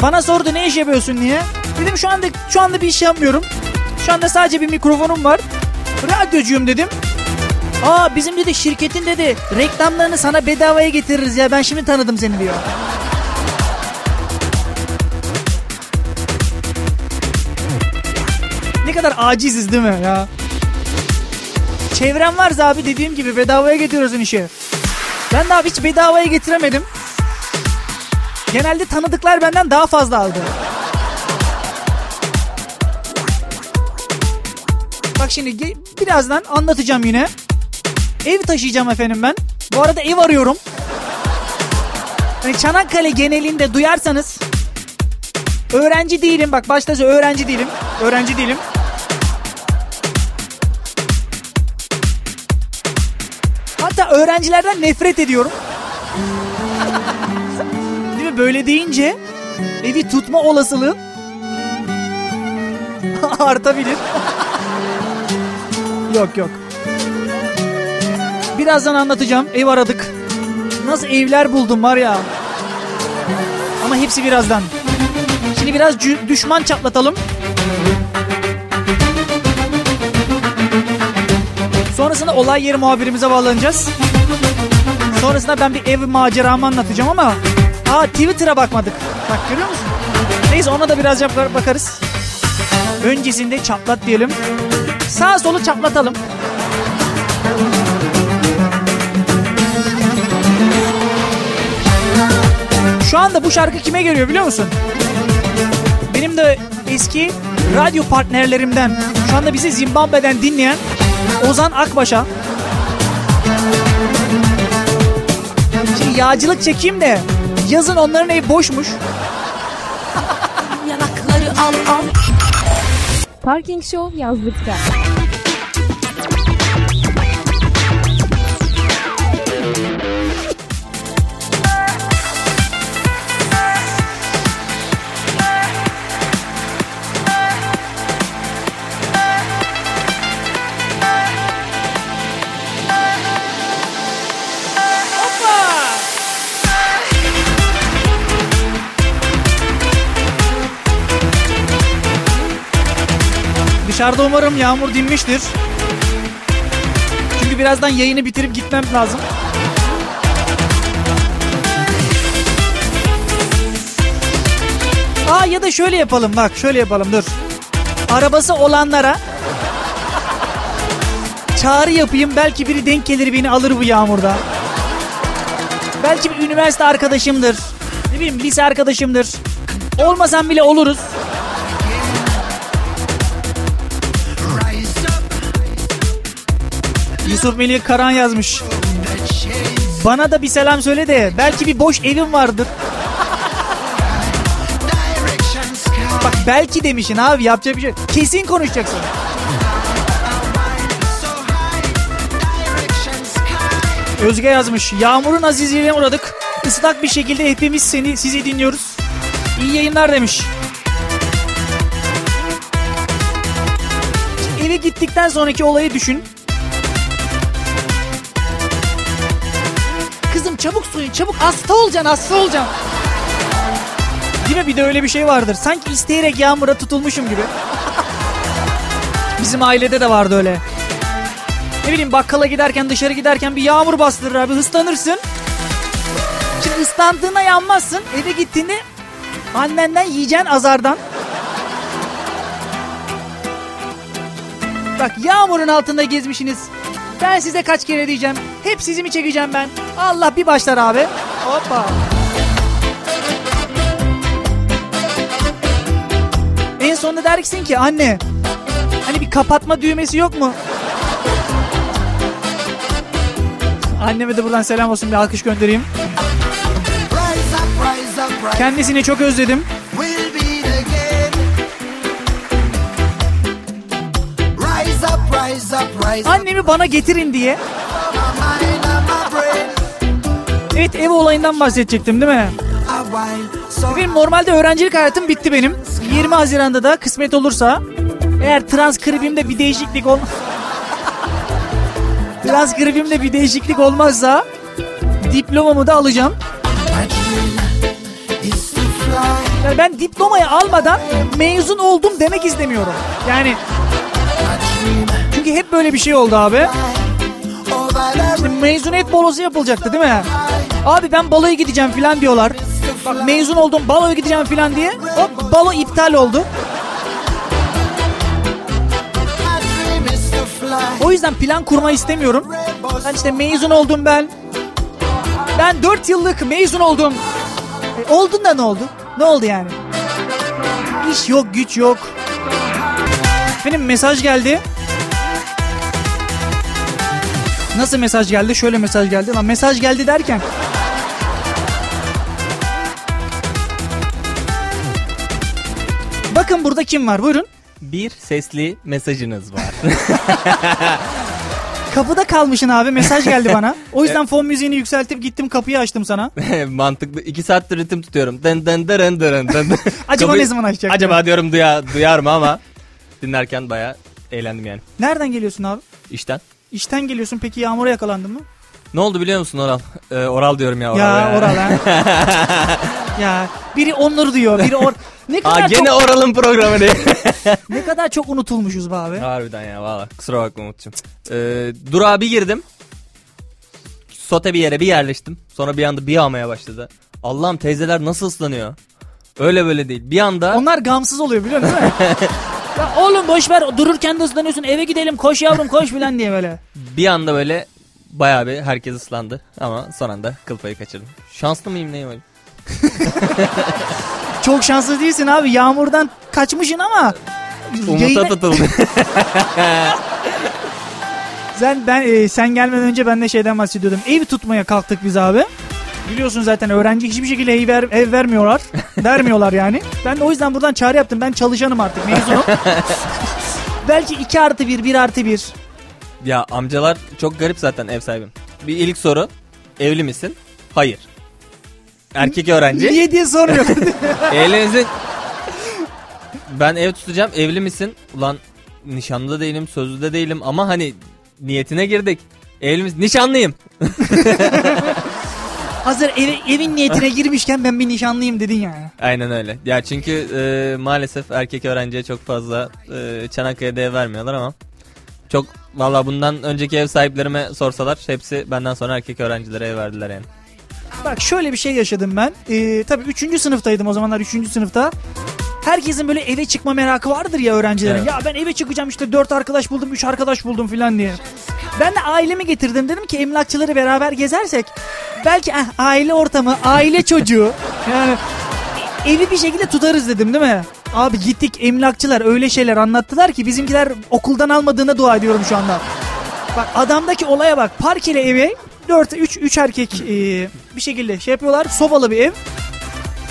Bana sordu ne iş yapıyorsun diye. Dedim şu anda şu anda bir iş yapmıyorum. Şu anda sadece bir mikrofonum var. Radyocuyum dedim. Aa bizim dedi şirketin dedi reklamlarını sana bedavaya getiririz ya ben şimdi tanıdım seni diyor. Ne kadar aciziz değil mi ya? Çevrem varsa abi dediğim gibi bedavaya getiriyorsun işi. Ben de abi hiç bedavaya getiremedim. Genelde tanıdıklar benden daha fazla aldı. Bak şimdi birazdan anlatacağım yine. Ev taşıyacağım efendim ben. Bu arada ev arıyorum. Yani Çanakkale genelinde duyarsanız öğrenci değilim bak başta öğrenci değilim. Öğrenci değilim. Hatta öğrencilerden nefret ediyorum. Değil mi? Böyle deyince evi tutma olasılığı (laughs) artabilir. yok yok. Birazdan anlatacağım. Ev aradık. Nasıl evler buldum var ya. Ama hepsi birazdan. Şimdi biraz düşman çatlatalım. Sonrasında olay yeri muhabirimize bağlanacağız. Sonrasında ben bir ev maceramı anlatacağım ama Aa Twitter'a bakmadık. Bak görüyor musun? Neyse ona da biraz bakarız. Öncesinde çatlat diyelim. Sağ solu çatlatalım. Şu anda bu şarkı kime geliyor biliyor musun? Benim de eski radyo partnerlerimden, şu anda bizi Zimbabwe'den dinleyen Ozan Akbaş'a. Şimdi yağcılık çekeyim de yazın onların evi boşmuş. Parking Show yazlıkta. Dışarıda umarım yağmur dinmiştir. Çünkü birazdan yayını bitirip gitmem lazım. Aa ya da şöyle yapalım bak şöyle yapalım dur. Arabası olanlara çağrı yapayım belki biri denk gelir beni alır bu yağmurda. Belki bir üniversite arkadaşımdır. Ne bileyim lise arkadaşımdır. Olmasam bile oluruz. Yusuf Melih Karan yazmış. Bana da bir selam söyle de belki bir boş evim vardır. Bak belki demişsin abi yapacak bir şey. Kesin konuşacaksın. Özge yazmış. Yağmurun azizliğine uğradık. Islak bir şekilde hepimiz seni sizi dinliyoruz. İyi yayınlar demiş. Eve gittikten sonraki olayı düşün. Çabuk soyun çabuk hasta olacaksın hasta olacaksın. Değil mi bir de öyle bir şey vardır. Sanki isteyerek yağmura tutulmuşum gibi. Bizim ailede de vardı öyle. Ne bileyim bakkala giderken dışarı giderken bir yağmur bastırır abi ıslanırsın. Şimdi ıslandığına yanmazsın. Eve gittiğinde annenden yiyeceksin azardan. Bak yağmurun altında gezmişsiniz. Ben size kaç kere diyeceğim. Hep sizi mi çekeceğim ben? Allah bir başlar abi. Hoppa. En sonunda dersin ki anne hani bir kapatma düğmesi yok mu? Anneme de buradan selam olsun bir alkış göndereyim. Kendisini çok özledim. Annemi bana getirin diye. Evet ev olayından bahsedecektim değil mi? Benim normalde öğrencilik hayatım bitti benim. 20 Haziran'da da kısmet olursa eğer transkribimde bir değişiklik ol (laughs) transkribimde bir değişiklik olmazsa diplomamı da alacağım. Yani ben diplomayı almadan mezun oldum demek istemiyorum. Yani çünkü hep böyle bir şey oldu abi. Şimdi mezuniyet balosu yapılacaktı değil mi? Abi ben baloya gideceğim filan diyorlar. Bak mezun oldum baloya gideceğim filan diye. Hop balo iptal oldu. O yüzden plan kurma istemiyorum. Ben işte mezun oldum ben. Ben 4 yıllık mezun oldum. E, oldun da ne oldu? Ne oldu yani? İş yok, güç yok. Benim mesaj geldi. Nasıl mesaj geldi? Şöyle mesaj geldi. Lan mesaj geldi derken. Bakın burada kim var? Buyurun. Bir sesli mesajınız var. (laughs) (laughs) Kapıda kalmışsın abi mesaj geldi bana. O yüzden (laughs) fon müziğini yükseltip gittim kapıyı açtım sana. Mantıklı. İki saattir ritim tutuyorum. Dın dın dırın dırın dın. Acaba Kapıyı- ne zaman açacak? Acaba diyorum duya, duyar mı ama dinlerken baya eğlendim yani. Nereden geliyorsun abi? İşten. İşten geliyorsun peki yağmura yakalandın mı? Ne oldu biliyor musun Oral? Ee, oral diyorum ya Oral. ya oral ha. (laughs) ya biri onları diyor, biri or. Ne kadar Aa gene çok Oral'ın programı diye. ne kadar çok unutulmuşuz be abi. Harbiden ya valla kusura bakma Umut'cum. Ee, durağa bir girdim. Sote bir yere bir yerleştim. Sonra bir anda bir yağmaya başladı. Allah'ım teyzeler nasıl ıslanıyor? Öyle böyle değil. Bir anda Onlar gamsız oluyor biliyor musun? değil (laughs) ya oğlum boş ver dururken de ıslanıyorsun eve gidelim koş yavrum koş filan diye böyle. bir anda böyle bayağı bir herkes ıslandı. Ama son anda kıl payı kaçırdım. Şanslı mıyım neyim öyle? (laughs) Çok şanslı değilsin abi yağmurdan kaçmışsın ama. Umut'a yayına- tutuldu. (laughs) Sen ben e, sen gelmeden önce ben de şeyden bahsediyordum. Ev tutmaya kalktık biz abi. Biliyorsun zaten öğrenci hiçbir şekilde ev, ver, ev vermiyorlar. (laughs) vermiyorlar yani. Ben de o yüzden buradan çağrı yaptım. Ben çalışanım artık mezunum. Belki 2 artı 1, 1 artı 1. ya amcalar çok garip zaten ev sahibim. Bir ilk soru. Evli misin? Hayır. Erkek öğrenci. Niye diye sormuyor. (laughs) Evli misin? Ben ev tutacağım. Evli misin? Ulan nişanlı da değilim, sözlü de değilim ama hani niyetine girdik. Evli misin? Nişanlıyım. (laughs) Hazır ev- evin niyetine girmişken ben bir nişanlıyım dedin yani. Aynen öyle. Ya çünkü e, maalesef erkek öğrenciye çok fazla e, Çanakkale'de ev vermiyorlar ama çok valla bundan önceki ev sahiplerime sorsalar hepsi benden sonra erkek öğrencilere ev verdiler yani. Bak şöyle bir şey yaşadım ben. Ee, tabii 3. sınıftaydım o zamanlar 3. sınıfta. Herkesin böyle eve çıkma merakı vardır ya öğrencilerin. Evet. Ya ben eve çıkacağım işte 4 arkadaş buldum 3 arkadaş buldum filan diye. Ben de ailemi getirdim dedim ki emlakçıları beraber gezersek belki eh, aile ortamı, aile çocuğu (laughs) yani evi bir şekilde tutarız dedim değil mi? Abi gittik emlakçılar öyle şeyler anlattılar ki bizimkiler okuldan almadığına dua ediyorum şu anda. Bak adamdaki olaya bak. Parkeli evi 4 3 3 erkek e, bir şekilde şey yapıyorlar. Sobalı bir ev.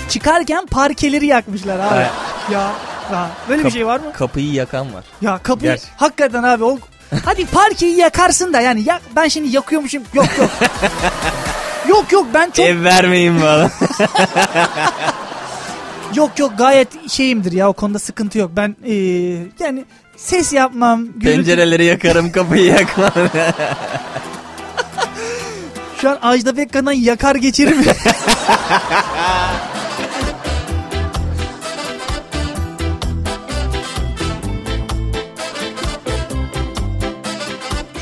Çıkarken parkeleri yakmışlar abi. Evet. Ya, ya böyle bir Kap- şey var mı? Kapıyı yakan var. Ya kapıyı Gerçi. hakikaten abi o (laughs) hadi parkeyi yakarsın da yani ya ben şimdi yakıyormuşum. Yok yok. (laughs) yok yok ben çok Ev vermeyin bana. (laughs) yok yok gayet şeyimdir ya o konuda sıkıntı yok. Ben e, yani ses yapmam. gürültü- Pencereleri yakarım kapıyı yakmam. (laughs) Şu an Ajda Pekkan'dan yakar geçerir mi? (laughs)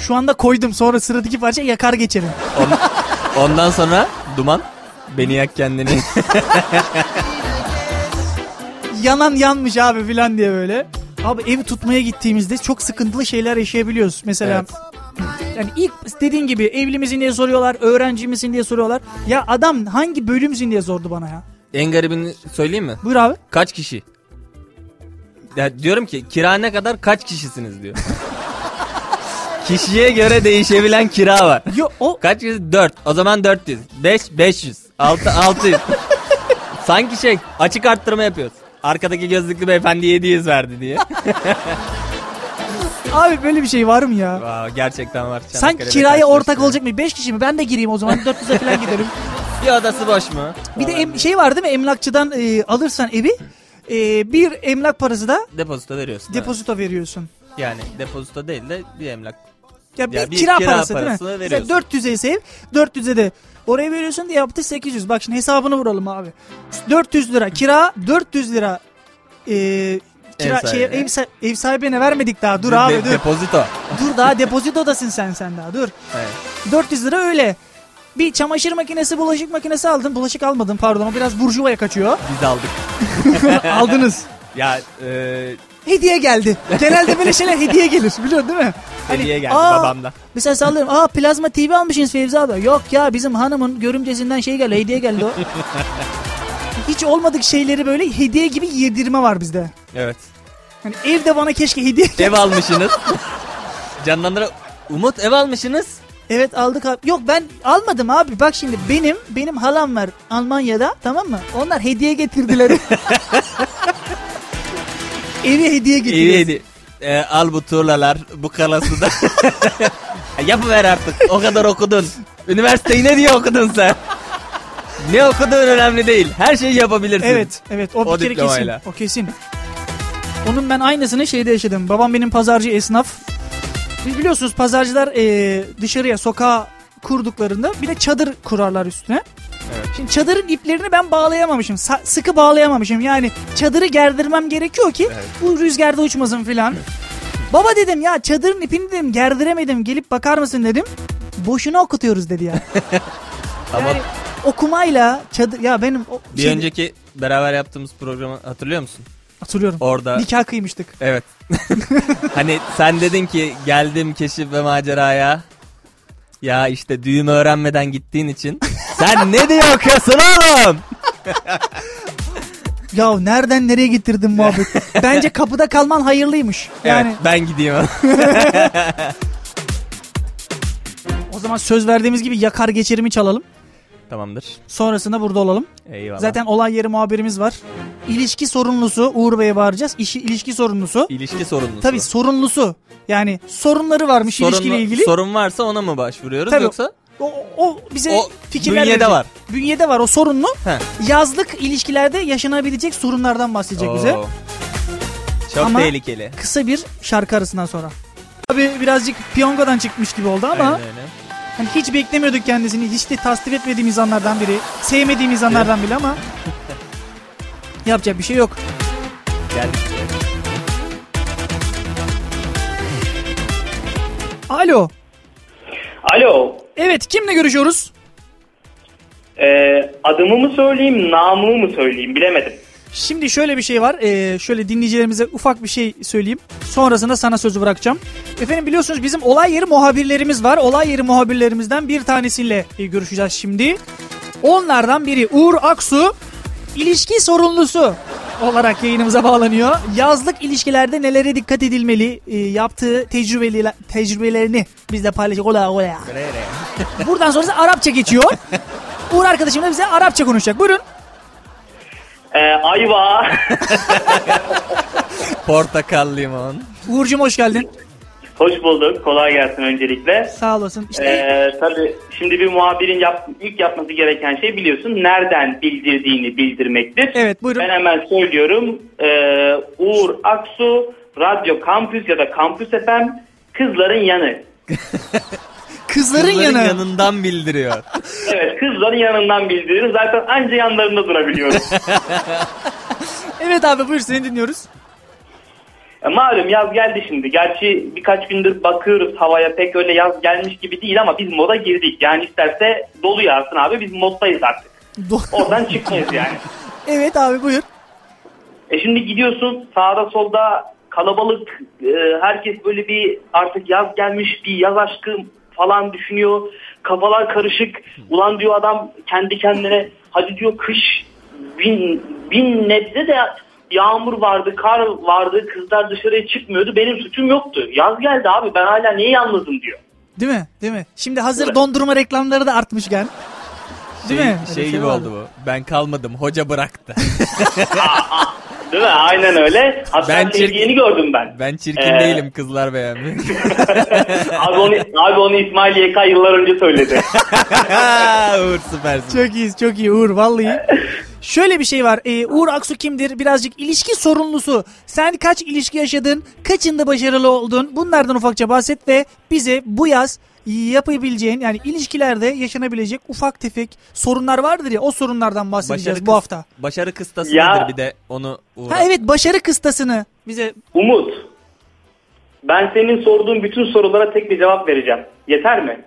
Şu anda koydum sonra sıradaki parça yakar geçerim. On- ondan sonra duman. Beni yak kendini. (laughs) Yanan yanmış abi filan diye böyle. Abi evi tutmaya gittiğimizde çok sıkıntılı şeyler yaşayabiliyoruz. Mesela yani ilk dediğin gibi evli misin diye soruyorlar, öğrenci misin diye soruyorlar. Ya adam hangi bölümsün diye sordu bana ya. en garibini söyleyeyim mi? Buyur abi. Kaç kişi? Ya diyorum ki kira ne kadar kaç kişisiniz diyor. (laughs) Kişiye göre değişebilen kira var. Yo, o Kaç kişi? 4. O zaman 400. 5 500. 6 600. Sanki şey açık arttırma yapıyoruz. Arkadaki gözlüklü beyefendi 700 verdi diye. (laughs) abi böyle bir şey var mı ya? Aa, gerçekten var. Sen Çanakkale'de kiraya ortak olacak mı? 5 kişi mi? Ben de gireyim o zaman. 400'e falan giderim. (laughs) Bir odası boş mu? Bir de em- şey var değil mi? Emlakçıdan e, alırsan evi e, bir emlak parası da Depozito veriyorsun. depozito veriyorsun. Yani depozito değil de bir emlak. Ya bir, kira, parası, değil mi? veriyorsun. Mesela 400'e ise ev 400'e de oraya veriyorsun diye yaptı 800. Bak şimdi hesabını vuralım abi. 400 lira kira 400 lira e, kira, Ev şey, ev, ev sahibine vermedik daha dur De- abi dur. Depozito. dur daha depozitodasın sen sen daha dur. Evet. 400 lira öyle. Bir çamaşır makinesi, bulaşık makinesi aldın. Bulaşık almadın pardon. O biraz burjuvaya kaçıyor. Biz aldık. (laughs) Aldınız. Ya e, Hediye geldi. Genelde böyle şeyler hediye gelir. Biliyorsun değil mi? Hani, hediye geldi aa, babamdan. Mesela sallıyorum. Aa plazma TV almışsınız Fevzi abi. Yok ya bizim hanımın görümcesinden şey geldi. Hediye geldi o. (laughs) Hiç olmadık şeyleri böyle hediye gibi yedirme var bizde. Evet. Hani evde bana keşke hediye Ev almışsınız. (laughs) Canlandıra Umut ev almışsınız. Evet aldık abi. Yok ben almadım abi. Bak şimdi benim benim halam var Almanya'da tamam mı? Onlar hediye getirdiler. (laughs) Evi hediye getirdiler. İyi hediye. E, al bu tuğlalar, bu kalası da. (laughs) Yapıver artık. O kadar okudun. Üniversiteyi ne diye okudun sen? Ne okuduğun önemli değil. Her şeyi yapabilirsin. Evet, evet. O, O bir kere kesin. O kesin. Onun ben aynısını şeyde yaşadım. Babam benim pazarcı esnaf. Biliyorsunuz pazarcılar e, dışarıya sokağa kurduklarında bir de çadır kurarlar üstüne. Evet. Şimdi çadırın iplerini ben bağlayamamışım. Sa- sıkı bağlayamamışım. Yani çadırı gerdirmem gerekiyor ki bu rüzgarda uçmasın filan. Baba dedim ya çadırın ipini dedim gerdiremedim. Gelip bakar mısın dedim. Boşuna okutuyoruz dedi ya. Ama (laughs) Yani okumayla çadır ya benim o bir şey- önceki beraber yaptığımız programı hatırlıyor musun? hatırlıyorum. Orada Nikah kıymıştık. evet. (laughs) hani sen dedin ki geldim keşif ve maceraya. Ya işte düğümü öğrenmeden gittiğin için. Sen ne diye okuyorsun oğlum? Ya nereden nereye getirdin muhabbet? Bence kapıda kalman hayırlıymış. Yani Evet ben gideyim. (laughs) o zaman söz verdiğimiz gibi yakar geçirimi çalalım. Tamamdır. Sonrasında burada olalım. Eyvallah. Zaten olay yeri muhabirimiz var. İlişki sorumlusu Uğur Bey'e bağıracağız. İşi, ilişki sorumlusu. ilişki sorumlusu. Tabii sorumlusu. Yani sorunları varmış Sorunlu- ilişkiyle ilgili. Sorun varsa ona mı başvuruyoruz Tabii. yoksa? o, o bize O fikirler bünyede verecek. var. Bünyede var o sorunlu. He. Yazlık ilişkilerde yaşanabilecek sorunlardan bahsedecek bize. Oo. Çok Ama- tehlikeli. Kısa bir şarkı arasından sonra. Abi birazcık piyangodan çıkmış gibi oldu ama Aynen öyle. Hani hiç beklemiyorduk kendisini. Hiç de tasvip etmediğimiz anlardan biri. Sevmediğimiz anlardan bile ama (laughs) yapacak bir şey yok. Geldik. Alo. Alo. Evet kimle görüşüyoruz? Ee, adımı mı söyleyeyim, namımı mı söyleyeyim bilemedim. Şimdi şöyle bir şey var. Ee, şöyle dinleyicilerimize ufak bir şey söyleyeyim. Sonrasında sana sözü bırakacağım. Efendim biliyorsunuz bizim olay yeri muhabirlerimiz var. Olay yeri muhabirlerimizden bir tanesiyle e, görüşeceğiz şimdi. Onlardan biri Uğur Aksu ilişki sorumlusu olarak yayınımıza bağlanıyor. Yazlık ilişkilerde nelere dikkat edilmeli e, yaptığı tecrübeli, tecrübelerini bizle paylaşacak. Ola ola. Buradan sonrası Arapça geçiyor. (laughs) Uğur arkadaşım da bize Arapça konuşacak. Buyurun. Ee, ayva. (laughs) Portakal limon. Uğur'cum hoş geldin. Hoş bulduk. Kolay gelsin öncelikle. Sağ olasın. İşte Ee, tabii şimdi bir muhabirin yap, ilk yapması gereken şey biliyorsun nereden bildirdiğini bildirmektir. Evet, buyurun. Ben hemen söylüyorum. Ee, Uğur Aksu, Radyo Kampüs ya da Kampüs FM Kızların Yanı. (laughs) Kızların, Kızların yanı. yanından bildiriyor. (laughs) Evet kızların yanından bildirir. Zaten anca yanlarında durabiliyorum. (laughs) Evet abi buyur seni dinliyoruz. E, Malum yaz geldi şimdi. Gerçi birkaç gündür bakıyoruz havaya pek öyle yaz gelmiş gibi değil ama biz moda girdik. Yani isterse dolu yağsın abi biz moddayız artık. Oradan çıkmayız yani. (laughs) evet abi buyur. E şimdi gidiyorsun sağda solda kalabalık e, herkes böyle bir artık yaz gelmiş bir yaz aşkı falan düşünüyor. Kafalar karışık. Ulan diyor adam kendi kendine hadi diyor kış bin, bin nebze de yağmur vardı, kar vardı, kızlar dışarıya çıkmıyordu. Benim suçum yoktu. Yaz geldi abi ben hala niye yalnızım diyor. Değil mi? Değil mi? Şimdi hazır Evet. dondurma reklamları da artmışken. Değil şey, mi? Öyle Şey gibi oldu bu. Ben kalmadım. Hoca bıraktı. (laughs) (laughs) Değil mi? Aynen öyle. Hatta Ben çirkin- gördüm ben. Ben çirkin Ee, değilim kızlar beğenmiyor. (laughs) Abi onu, abi onu İsmail YK yıllar önce söyledi. (laughs) Uğur süpersin. Çok iyiyiz çok iyi Uğur vallahi. (laughs) Şöyle bir şey var. Ee, Uğur Aksu kimdir? Birazcık ilişki sorumlusu. Sen kaç ilişki yaşadın? Kaçında başarılı oldun? Bunlardan ufakça bahset ve bize bu yaz yapabileceğin yani ilişkilerde yaşanabilecek ufak tefek sorunlar vardır ya o sorunlardan bahsedeceğiz bu kıs- hafta. Başarı kıstası Ya. nedir bir de onu Uğur. Ha evet başarı kıstasını bize Umut. Ben senin sorduğun bütün sorulara tek bir cevap vereceğim. Yeter mi?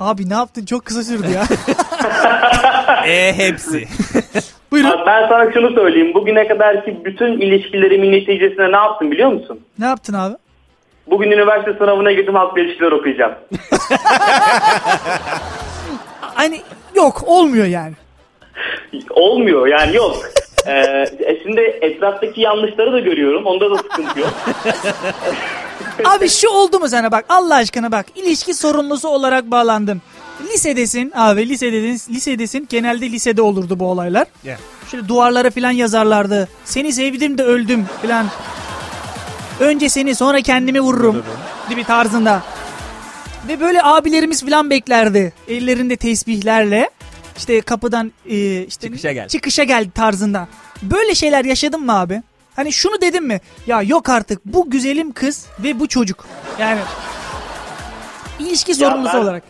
abi ne yaptın çok kısa sürdü ya. (laughs) E hepsi. (laughs) Buyurun. Bak ben sana şunu söyleyeyim. Bugüne kadar ki bütün ilişkilerimin neticesinde ne yaptım biliyor musun? ne yaptın abi? Bugün üniversite sınavına girdim halk ilişkiler okuyacağım. (laughs) Hani yok olmuyor yani. Olmuyor yani yok. Ee, e şimdi etraftaki yanlışları da görüyorum. Onda da sıkıntı yok. (laughs) Abi şu oldu mu sana bak Allah aşkına bak ilişki sorumlusu olarak bağlandın. Lisedesin abi lisedesin, lisedesin genelde lisede olurdu bu olaylar. Yeah. Şöyle duvarlara falan yazarlardı. Seni sevdim de öldüm falan. Önce seni sonra kendimi vururum. Gibi tarzında. Ve böyle abilerimiz falan beklerdi. Ellerinde tesbihlerle. İşte kapıdan e, işte Çıkışa gel. çıkışa gel tarzında. Böyle şeyler yaşadın mı abi? Hani şunu dedim mi? Ya yok artık bu güzelim kız ve bu çocuk. Yani ilişki sorumlusu ben- olarak.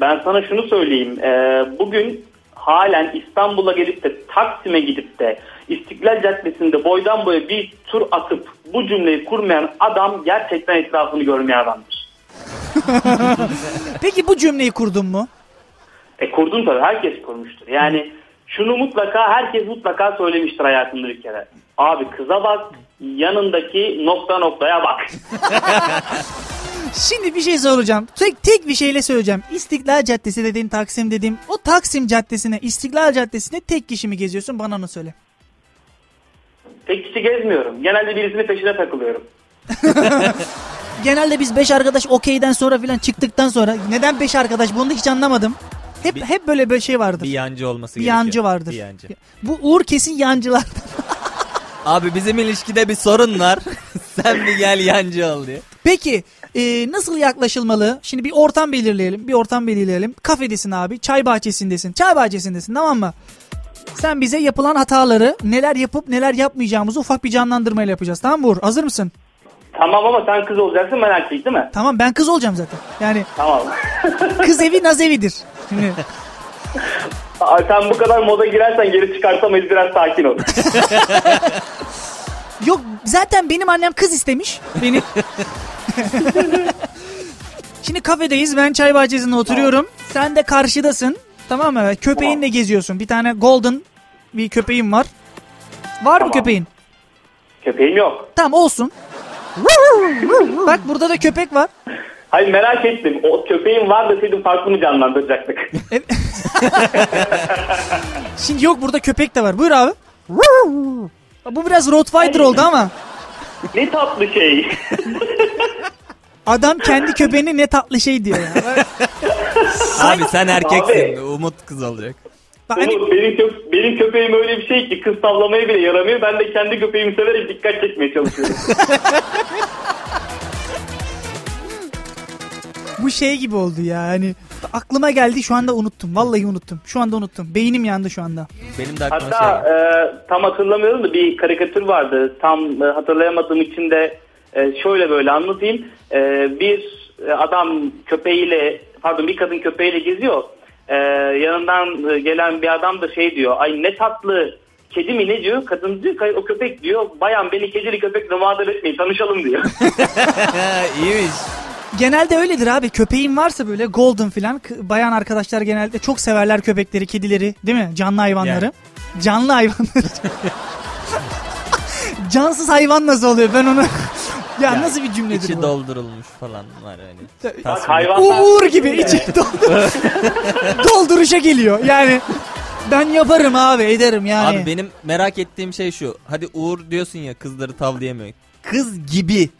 Ben sana şunu söyleyeyim. Ee, bugün halen İstanbul'a gelip de Taksim'e gidip de İstiklal Caddesi'nde boydan boya bir tur atıp bu cümleyi kurmayan adam gerçekten etrafını görmeyen adamdır. (laughs) Peki bu cümleyi kurdun mu? E kurdun tabii herkes kurmuştur. Yani şunu mutlaka herkes mutlaka söylemiştir hayatında bir kere. Abi kıza bak yanındaki nokta noktaya bak. (laughs) Şimdi bir şey soracağım. Tek tek bir şeyle söyleyeceğim. İstiklal Caddesi dediğin Taksim dediğim o Taksim Caddesi'ne İstiklal Caddesi'ne tek kişi mi geziyorsun bana onu söyle. Tek kişi gezmiyorum. Genelde birisinin peşine takılıyorum. (laughs) Genelde biz 5 arkadaş okeyden sonra filan çıktıktan sonra neden 5 arkadaş bunu da hiç anlamadım. Hep hep böyle bir şey vardır. Bir yancı olması Bir gerekiyor. yancı vardır. Bir yancı. Bu Uğur kesin yancılar. (laughs) Abi bizim ilişkide bir sorun var. (laughs) Sen bir gel yancı ol diye. Peki e, nasıl yaklaşılmalı? Şimdi bir ortam belirleyelim. Bir ortam belirleyelim. Kafedesin abi. Çay bahçesindesin. Çay bahçesindesin tamam mı? Sen bize yapılan hataları neler yapıp neler yapmayacağımızı ufak bir canlandırmayla yapacağız. Tamam mı Uğur? Hazır mısın? Tamam ama sen kız olacaksın ben erkek değil mi? Tamam ben kız olacağım zaten. Yani Tamam. kız evi naz evidir. Şimdi, (laughs) Aa, sen bu kadar moda girersen geri çıkartamayız biraz sakin ol. (laughs) yok zaten benim annem kız istemiş. Beni. (laughs) Şimdi kafedeyiz. Ben çay bahçesinde oturuyorum. Sen de karşıdasın. Tamam mı? Köpeğinle geziyorsun. Bir tane golden bir köpeğim var. Var mı Tamam. köpeğin? Köpeğim yok. Tamam olsun. (laughs) Bak burada da köpek var. Hayır merak ettim. O köpeğim var deseydim farkını canlandıracaktık. (laughs) Şimdi yok burada köpek de var. Buyur abi. Bu biraz Rottweiler oldu ama ne tatlı şey. (laughs) adam kendi köpeğine ne tatlı şey diyor ya. Abi sen erkeksin. Abi. Umut kız olacak. Bak hani Umut, benim, kö- benim köpeğim öyle bir şey ki kız tavlamaya bile yaramıyor. Ben de kendi köpeğimi severek dikkat çekmeye çalışıyorum. (laughs) bu şey gibi oldu ya. Hani aklıma geldi şu anda unuttum. Vallahi unuttum. Şu anda unuttum. Beynim yandı şu anda. Benim de aklıma Hatta şey. e, tam hatırlamıyorum da bir karikatür vardı. Tam e, hatırlayamadığım için de e, şöyle böyle anlatayım. E, bir e, adam köpeğiyle pardon bir kadın köpeğiyle geziyor. Ee, yanından e, gelen bir adam da şey diyor. Ay ne tatlı kedi mi ne diyor? Kadın diyor ki o köpek diyor. Bayan beni kedili köpekle mağdur etmeyin tanışalım diyor. (laughs) İyiymiş. Genelde öyledir abi. Köpeğin varsa böyle golden filan bayan arkadaşlar genelde çok severler köpekleri, kedileri, değil mi? Canlı hayvanları. Yani. Canlı hayvanları. (laughs) Cansız hayvan nasıl oluyor? Ben onu (laughs) ya nasıl bir cümledir İçi bu? doldurulmuş falan var hani. Bak hayvanlar... Uğur gibi içi (laughs) doldur- dolduruşa geliyor. Yani ben yaparım abi, ederim yani. Abi benim merak ettiğim şey şu. Hadi Uğur diyorsun ya kızları tavlayamıyor. Kız gibi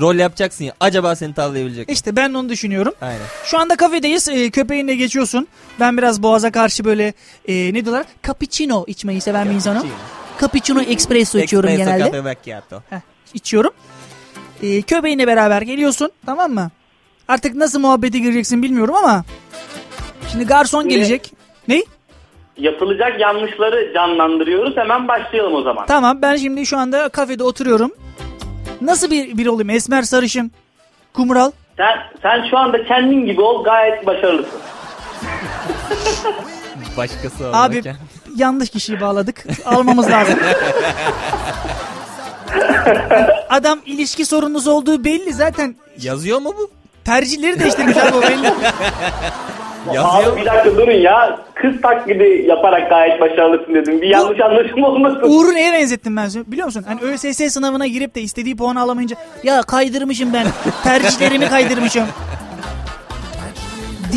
rol yapacaksın ya. Acaba seni tavlayabilecek mi? İşte ben onu düşünüyorum. Aynen. Şu anda kafedeyiz. Ee, köpeğinle geçiyorsun. Ben biraz boğaza karşı böyle e, ne diyorlar? Cappuccino içmeyi seven bir insanım. Cappuccino espresso içiyorum Espresso genelde. cafe macchiato. Heh, içiyorum. Ee, köpeğinle beraber geliyorsun. Tamam mı? Artık nasıl muhabbete gireceksin bilmiyorum ama. Şimdi garson Şimdi- gelecek. Ne? Yapılacak yanlışları canlandırıyoruz. Hemen başlayalım o zaman. Tamam ben şimdi şu anda kafede oturuyorum. Nasıl bir biri olayım? Esmer sarışın. Kumral. Sen, sen şu anda kendin gibi ol gayet başarılısın. Başkası Abi olurken. yanlış kişiyi bağladık. Almamız lazım. (laughs) (laughs) Adam ilişki sorununuz olduğu belli zaten. Yazıyor mu bu? Tercihleri değiştirmiş abi o belli. (laughs) Yazıyor Abi bir dakika durun ya. Kız taklidi yaparak gayet başarılısın dedim. Bir yanlış anlaşılma olmasın. Uğur'u neye benzettim ben size? Biliyor musun? Hani ÖSS sınavına girip de istediği puanı alamayınca ya kaydırmışım ben. Tercihlerimi kaydırmışım.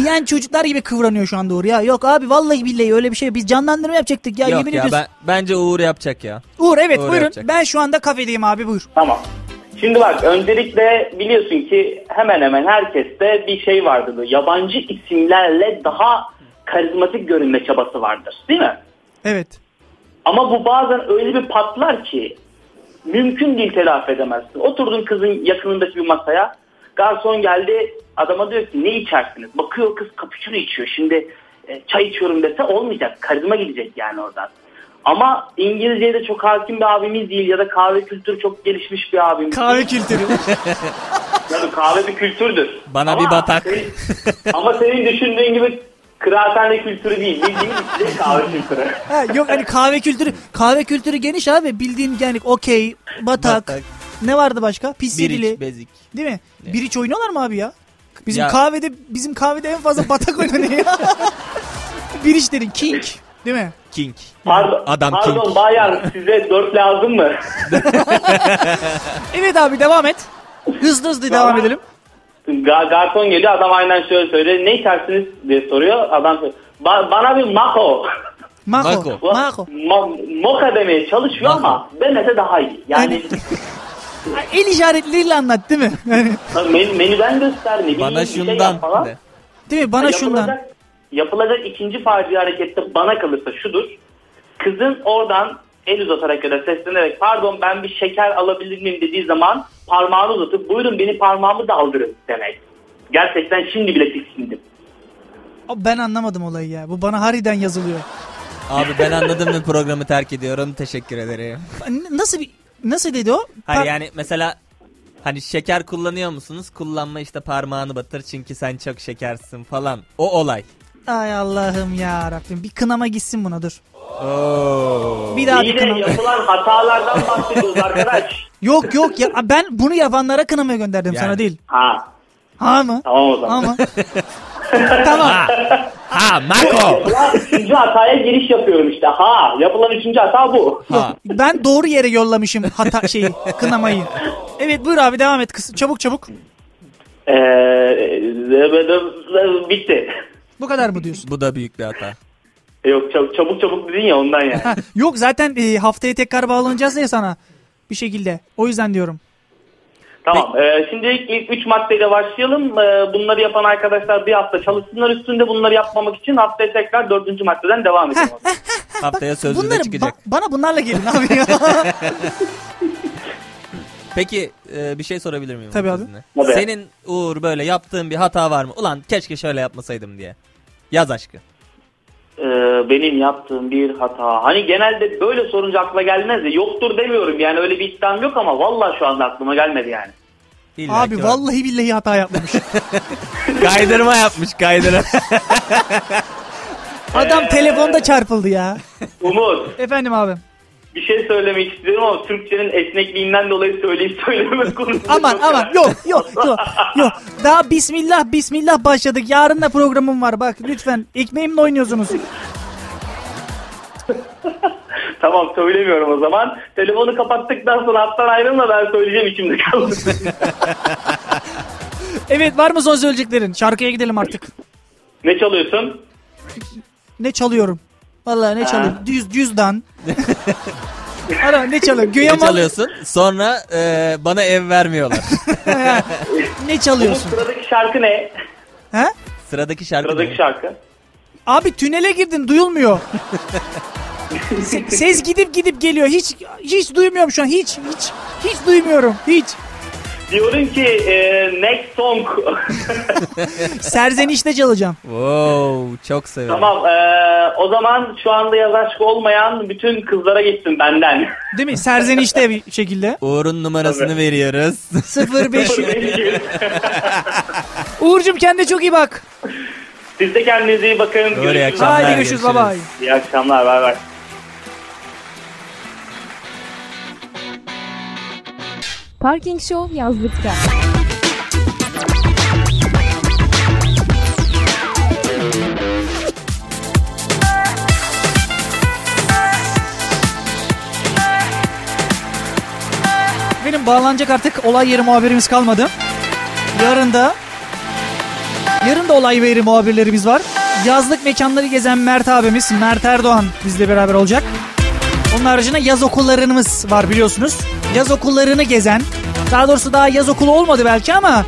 Diyen çocuklar gibi kıvranıyor şu anda Uğur ya. Yok abi vallahi billahi öyle bir şey. Biz canlandırma yapacaktık ya Yok yemin ya ediyorsun. ben, bence Uğur yapacak ya. Uğur evet Uğur buyurun. yapacak. Ben şu anda kafedeyim abi buyur. Tamam. Şimdi bak öncelikle biliyorsun ki hemen hemen herkeste bir şey vardır. Böyle Yabancı isimlerle daha karizmatik görünme çabası vardır. Değil mi? Evet. Ama bu bazen öyle bir patlar ki mümkün değil telafi edemezsin. Oturdun kızın yakınındaki bir masaya. Garson geldi adama diyor ki ne içersiniz? Bakıyor kız cappuccino içiyor. Şimdi e, çay içiyorum dese olmayacak. Karizma gidecek yani oradan. Ama İngilizce'ye de çok hakim bir abimiz değil ya da kahve kültürü çok gelişmiş bir abimiz. Kahve kültürü. (laughs) Tabii kahve bir kültürdür. Bana Ama bir batak. senin- ama senin düşündüğün gibi kıraathane kültürü değil. Bildiğin içecek kahve kültürü. ha, yok hani kahve kültürü. Kahve kültürü geniş abi. Bildiğin yani okey, batak. Batak. Ne vardı başka? Pisirili. Biriç, bezik. Değil mi? Biriç oynuyorlar mı abi ya? Bizim Ya- kahvede bizim kahvede en fazla batak oynanıyor. (laughs) Biriç dedin king. Değil mi? King. Pardon, Adam pardon king. bayan size dört lazım mı? (laughs) Evet abi devam et. Hızlı hızlı devam edelim. Ga- garson geliyor adam aynen şöyle söylüyor. Ne içersiniz diye soruyor. Adam söylüyor, "Ba- bana bir mako. (laughs) Mako. Mako. Mako. Ma- moka demeye çalışıyor Mako. ama demese daha iyi. Yani El işaretleriyle anlat değil mi? (laughs) Yani, men- menüden göster ne bileyim Bana bir şey yap şundan. falan. de. değil mi? Bana şundan. Yapılacak, yapılacak ikinci facia harekette bana kalırsa şudur. Kızın oradan el uzatarak ya da seslenerek pardon ben bir şeker alabilir miyim dediği zaman parmağını uzatıp buyurun benim parmağımı daldırın demek. Gerçekten şimdi bile tiksindim. Abi Ben anlamadım olayı ya. Bu bana hariden yazılıyor. Abi ben anladım ve programı terk ediyorum. Teşekkür ederim. N- Nasıl bir nasıl dedi o? Hayır Par- yani mesela hani şeker kullanıyor musunuz? Kullanma işte parmağını batır çünkü sen çok şekersin falan. O olay. Ay Allah'ım ya Rabbim. Bir kınama gitsin buna dur. Oo. Bir daha bir de kınama. yapılan hatalardan bahsediyoruz arkadaş. (laughs) Yok yok ya ben bunu yapanlara kınamaya gönderdim Yani. sana değil. Ha Ha mı? tamam o zaman. Ama. (laughs) tamam. Ha Marco. Yapılan üçüncü hataya giriş yapıyorum işte. Ha yapılan üçüncü hata bu. Ha. Ben doğru yere yollamışım hata şeyi, kınamayı. Evet buyur abi devam et kız. Çabuk çabuk. Ee, bitti. Bu kadar mı diyorsun? Bu da büyük bir hata. Yok çabuk çabuk, çabuk dedin ya ondan yani. Ha, yok zaten e, haftaya tekrar bağlanacağız ya sana. Bir şekilde. O yüzden diyorum. Tamam. Ee, şimdi ilk, ilk üç maddeyle başlayalım. Ee, bunları yapan arkadaşlar bir hafta çalışsınlar üstünde. Bunları yapmamak için haftaya tekrar dördüncü maddeden devam edelim. Haftaya Bunları çıkacak. ba- bana bunlarla gelin abi ya. (laughs) Peki e, bir şey sorabilir miyim? Tabii abi. sizinle? Tabii. Senin Uğur böyle yaptığın bir hata var mı? Ulan keşke şöyle yapmasaydım diye. Yaz aşkı. Ee, benim yaptığım bir hata. Hani genelde böyle sorunca akla gelmez de yoktur demiyorum. Yani öyle bir iddiam yok ama vallahi şu anda aklıma gelmedi yani. İlla Abi var. vallahi billahi hata yapmamış. (laughs) Kaydırma yapmış kaydırma. Adam telefonda çarpıldı ya. Umut Efendim abi. Bir şey söylemek istiyorum ama Türkçenin esnekliğinden dolayı söyleyip (laughs) söyleme konusunda Aman aman yok yok yok yok. Daha bismillah bismillah başladık. Yarın da programım var bak lütfen. Ekmeğimle oynuyorsunuz. (laughs) Tamam söylemiyorum o zaman. Telefonu kapattıktan sonra hattan ayrılma ben söyleyeceğim içimde kaldı. (laughs) Evet var mı son söyleyeceklerin? Şarkıya gidelim artık. ne çalıyorsun? Ne çalıyorum? Vallahi ne çalıyorum? Düz cüzdan. (laughs) Ara ne çalıyorum? Göğe ne çalıyorsun? Sonra e, bana ev vermiyorlar. (laughs) Ne çalıyorsun? sıradaki şarkı ne? He? Sıradaki şarkı Sıradaki ne? şarkı. Abi tünele girdin duyulmuyor. (laughs) Se- Ses gidip gidip geliyor. Hiç hiç duymuyorum şu an. Hiç hiç hiç duymuyorum. Hiç. Diyorum ki e, next song. (laughs) Serzenişte çalacağım. Wow çok severim. tamam e, o zaman şu anda yaz aşkı olmayan bütün kızlara gitsin benden. Değil mi? Serzenişte bir şekilde. Uğur'un numarasını Tabii. veriyoruz. 05 (laughs) Uğur'cum kendine çok iyi bak. Siz de kendinize iyi bakın. Doğru, Görüşürüz. Haydi görüşürüz. Bye bye. İyi akşamlar. Bay bay. Parking Show yazlıkta. Benim bağlanacak artık olay yeri muhabirimiz kalmadı. Yarın da yarın da olay yeri muhabirlerimiz var. Yazlık mekanları gezen Mert abimiz Mert Erdoğan bizle beraber olacak. Onun haricinde yaz okullarımız var biliyorsunuz. Yaz okullarını gezen, daha doğrusu daha yaz okulu olmadı belki ama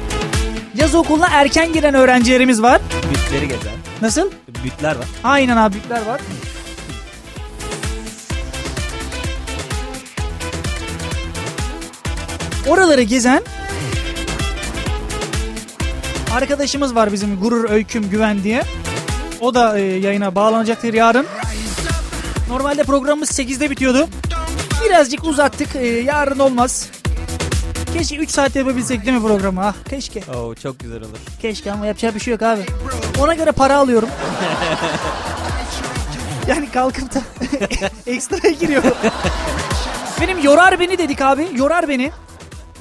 yaz okuluna erken giren öğrencilerimiz var. Bütleri gezen. Nasıl? Bütler var. Aynen abi büyükler var. Oraları gezen arkadaşımız var bizim Gurur Öyküm Güven diye. O da e, yayına bağlanacaktır yarın. Normalde programımız 8'de bitiyordu. Birazcık uzattık. E, yarın olmaz. Keşke 3 saat yapabilsek değil mi programı? Ah keşke. Oo çok güzel olur. Keşke ama yapacak bir şey yok abi. Ona göre para alıyorum. (laughs) yani kalkıp da (laughs) ekstra giriyor. Benim yorar beni dedik abi. Yorar beni.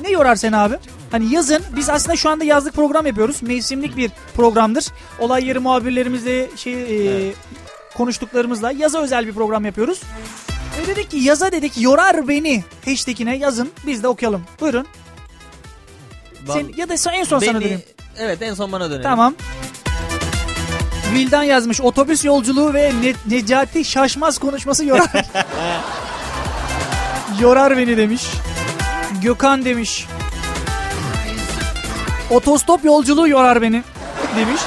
Ne yorar seni abi? Hani yazın biz aslında şu anda yazlık program yapıyoruz. Mevsimlik bir programdır. Olay yeri muhabirlerimizle şey e, konuştuklarımızla yaza özel bir program yapıyoruz. Ve dedik ki yaza dedik yorar beni hashtagine yazın biz de okuyalım. Buyurun. Sen, ya da en son sana Beni- döneyim. Evet en son bana dönelim. Tamam. Vildan yazmış. Otobüs yolculuğu ve Ne- Necati Şaşmaz konuşması yorar. (laughs) yorar beni demiş. Gökhan demiş. Otostop yolculuğu yorar beni demiş.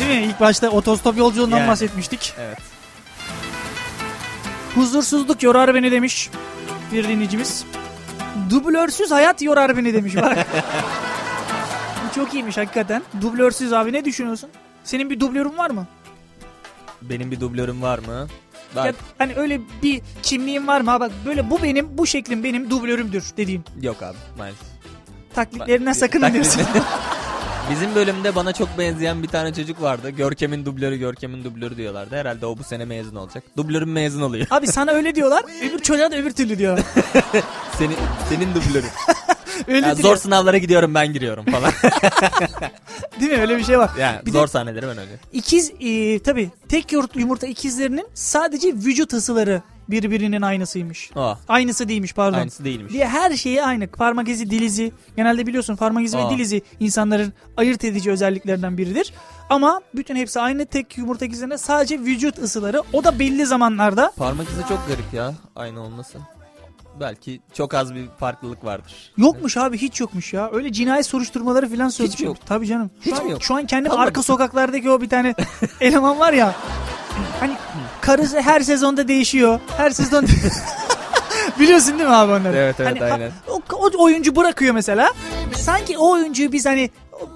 Değil mi? İlk başta otostop yolculuğundan Yani. bahsetmiştik. Evet. Huzursuzluk yorar beni demiş bir dinleyicimiz. Dublörsüz hayat yorar beni demiş bak. Çok iyiymiş hakikaten. Dublörsüz abi ne düşünüyorsun? Senin bir dublörün var mı? Benim bir dublörüm var mı? Var. Ya, hani öyle bir kimliğin var mı? Ha bak böyle bu benim, bu şeklim benim dublörümdür dediğim. Yok abi maalesef. Taklitlerinden sakının diyorsun. (laughs) Bizim bölümde bana çok benzeyen bir tane çocuk vardı. Görkem'in dublörü, Görkem'in dublörü diyorlardı. Herhalde o bu sene mezun olacak. Dublörüm mezun oluyor. abi sana öyle diyorlar. (laughs) Öbür çocuğa da öbür türlü diyorlar. (laughs) Senin senin dublörün. (laughs) Öyle Ya diyor. zor sınavlara gidiyorum ben giriyorum falan. Değil mi? Öyle bir şey var. yani Bir zor sahneleri ben öyle. İkiz e, tabii tek yumurta ikizlerinin sadece vücut ısıları birbirinin aynısıymış. Aa, Aynısı değilmiş pardon. aynısı değilmiş. Diye her şeyi aynı. Parmak izi, dil izi. Genelde biliyorsun parmak izi ve Aa. dil izi insanların ayırt edici özelliklerinden biridir. Ama bütün hepsi aynı tek yumurta ikizlerine sadece vücut ısıları. O da belli zamanlarda. Parmak izi çok garip ya aynı olması. Belki çok az bir farklılık vardır. Yokmuş abi hiç yokmuş ya. Öyle cinayet soruşturmaları falan mi sözcü yok? Tabii canım. Hiç şu an, mi yok? Şu an kendim Kalmadı. arka sokaklardaki o bir tane (laughs) eleman var ya. Hani karısı her sezonda değişiyor. Her sezon (laughs) Biliyorsun değil mi abi onları? Evet, evet, Hani, ha- aynen. o, o oyuncu bırakıyor mesela. Sanki o oyuncuyu biz hani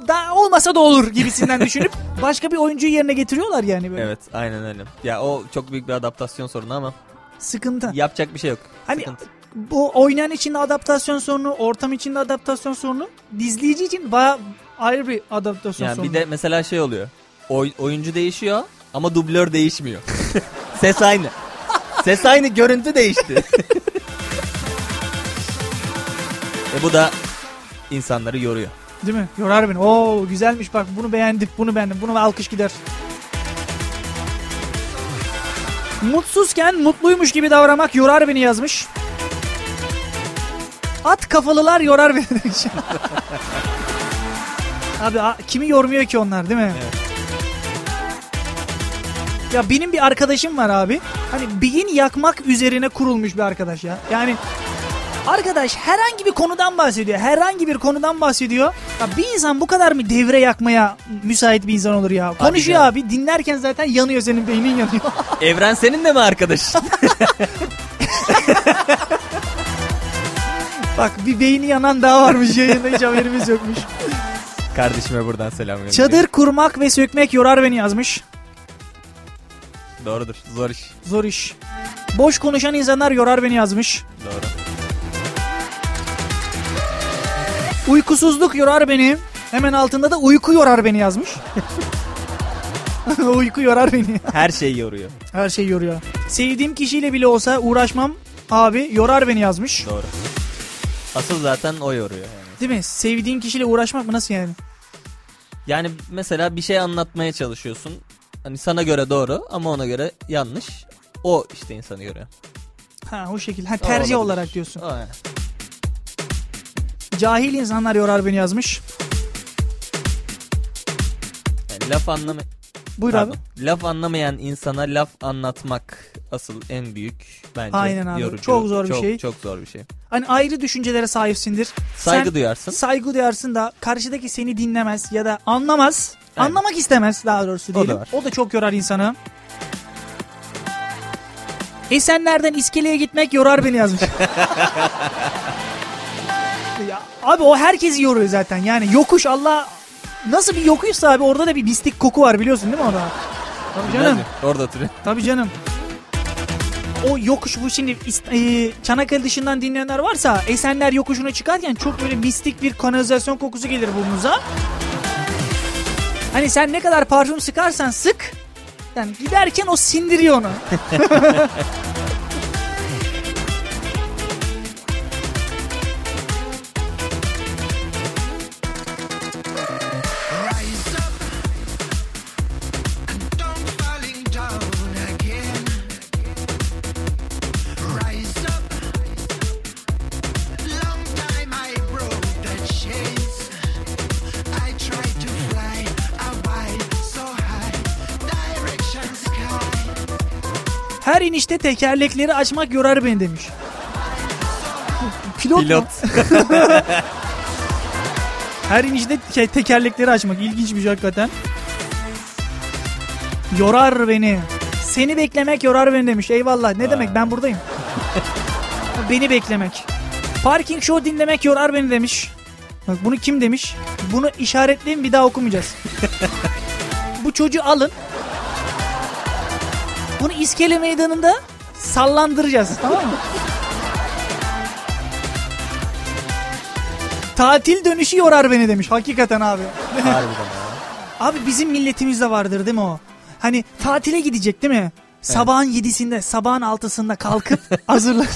daha olmasa da olur gibisinden düşünüp (laughs) başka bir oyuncuyu yerine getiriyorlar yani böyle. Evet aynen öyle. Ya o çok büyük bir adaptasyon sorunu ama Sıkıntı. yapacak bir şey yok. Hani Sıkıntı. bu oynayan için de adaptasyon sorunu, ortam için de adaptasyon sorunu, izleyici için baya ayrı bir adaptasyon Yani sorunu. bir de mesela şey oluyor. Oy- oyuncu değişiyor ama dublör değişmiyor. (laughs) Ses aynı. Ses aynı, görüntü değişti. (laughs) e bu da insanları yoruyor. Değil mi? Yorar beni. Oo güzelmiş bak bunu beğendim, bunu beğendim. Bunu alkış gider. Mutsuzken mutluymuş gibi davranmak yorar beni yazmış. At kafalılar yorar beni demiş. (laughs) Abi kimi yormuyor ki onlar değil mi? Ya benim bir arkadaşım var abi. Hani beyin yakmak üzerine kurulmuş bir arkadaş ya. Yani Arkadaş herhangi bir konudan bahsediyor. Herhangi bir konudan bahsediyor. Ya bir insan bu kadar mı devre yakmaya müsait bir insan olur ya? Konuşuyor canım. abi. Dinlerken zaten yanıyor senin beynin yanıyor. (laughs) Evren senin de mi arkadaş? (laughs) Bak bir beyni yanan daha varmış yayında hiç haberimiz yokmuş. Kardeşime buradan selam gönderiyorum. Çadır kurmak ve sökmek yorar beni yazmış. Doğrudur. Zor iş. Zor iş. Boş konuşan insanlar yorar beni yazmış. Doğru. Uykusuzluk yorar beni. Hemen altında da uyku yorar beni yazmış. (laughs) uyku yorar beni. Her şey yoruyor. Her şey yoruyor. Sevdiğim kişiyle bile olsa uğraşmam abi yorar beni yazmış. Doğru. Asıl zaten o yoruyor. Yani. Değil mi? Sevdiğin kişiyle uğraşmak mı nasıl yani? yani mesela bir şey anlatmaya çalışıyorsun. Hani sana göre doğru ama ona göre yanlış. O işte insanı yoruyor. Ha o şekilde. Ha, tercih olabilir. olarak diyorsun. Yani. Cahil insanlar yorar beni yazmış. Yani laf anlama... Buyur Pardon. abi. Laf anlamayan insana laf anlatmak asıl en büyük bence Aynen abi. yorucu. Çok zor bir Çok- şey. Çok zor bir şey. Hani ayrı düşüncelere sahipsindir. Saygı Sen duyarsın. Saygı duyarsın da karşıdaki seni dinlemez ya da anlamaz. Aynen. Anlamak istemez daha doğrusu O da diyelim. var. O da çok yorar insanı. Esenler'den iskeleye gitmek yorar beni yazmış. (laughs) ya, abi o herkesi yoruyor zaten. Yani yokuş Allah nasıl bir yokuşsa abi orada da bir mistik koku var biliyorsun değil mi orada? Tabii canım. Orada oturuyor. Tabii canım. O yokuş bu şimdi e, Çanakkale dışından dinleyenler varsa Esenler yokuşuna çıkarken çok böyle mistik bir kanalizasyon kokusu gelir burnunuza. Hani sen ne kadar parfüm sıkarsan sık yani giderken o sindiriyor onu. (laughs) İnişte tekerlekleri açmak yorar beni demiş. Pilot? Pilot. (laughs) Her inişte te- tekerlekleri açmak ilginç bir şey hakikaten. Yorar beni. Seni beklemek yorar beni demiş. Eyvallah. Ne demek ben buradayım. (laughs) beni beklemek. Parking show dinlemek yorar beni demiş. Bak bunu kim demiş? Bunu işaretleyin bir daha okumayacağız. (laughs) Bu çocuğu alın. Bunu iskele meydanında sallandıracağız tamam mı? Tatil dönüşü yorar beni demiş. Hakikaten abi. Harbiden ya. Abi bizim milletimizde vardır değil mi o? Hani tatile gidecek değil mi? Sabahın yedisinde, sabahın altısında kalkıp (laughs) hazırlar.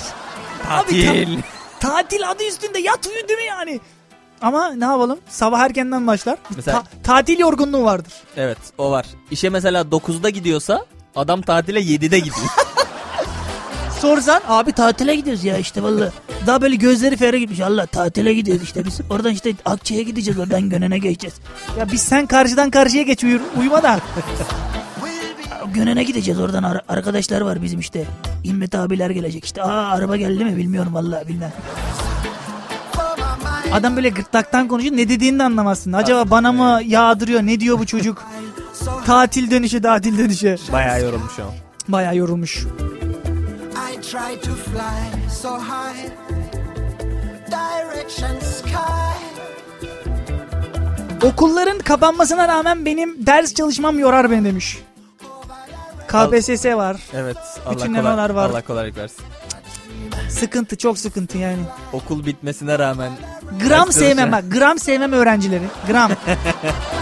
Abi, Tatil. ta- tatil adı üstünde yat uyu değil mi yani? Ama ne yapalım? Sabah erkenden başlar. Mesela- ta- tatil yorgunluğu vardır. Evet o var. İşe mesela 9'da gidiyorsa adam tatile 7'de gidiyor. (laughs) Sorsan abi tatile gidiyoruz ya işte valla. Daha böyle gözleri ferre gitmiş. Allah tatile gidiyoruz işte biz. Oradan işte Akçay'a gideceğiz oradan Gönen'e geçeceğiz. Ya biz sen karşıdan karşıya geç uyur, uyuma da. (laughs) Gönen'e gideceğiz oradan ar- arkadaşlar var bizim işte. İmmet abiler gelecek işte. Aa araba geldi mi bilmiyorum vallahi bilmem. Adam böyle gırtlaktan konuşuyor ne dediğini de anlamazsın. Acaba bana mı yağdırıyor ne diyor bu çocuk? Tatil dönüşü tatil dönüşü. Bayağı yorulmuş o. Bayağı yorulmuş. I try to fly so high, direction sky. Okulların kapanmasına rağmen benim ders çalışmam yorar beni demiş. KPSS var. Evet. Allah Bütün kolay, var. Allah kolaylık versin. Sıkıntı çok sıkıntı yani. Okul bitmesine rağmen Gram sevmem bak. Gram sevmem öğrencileri. Gram. (laughs)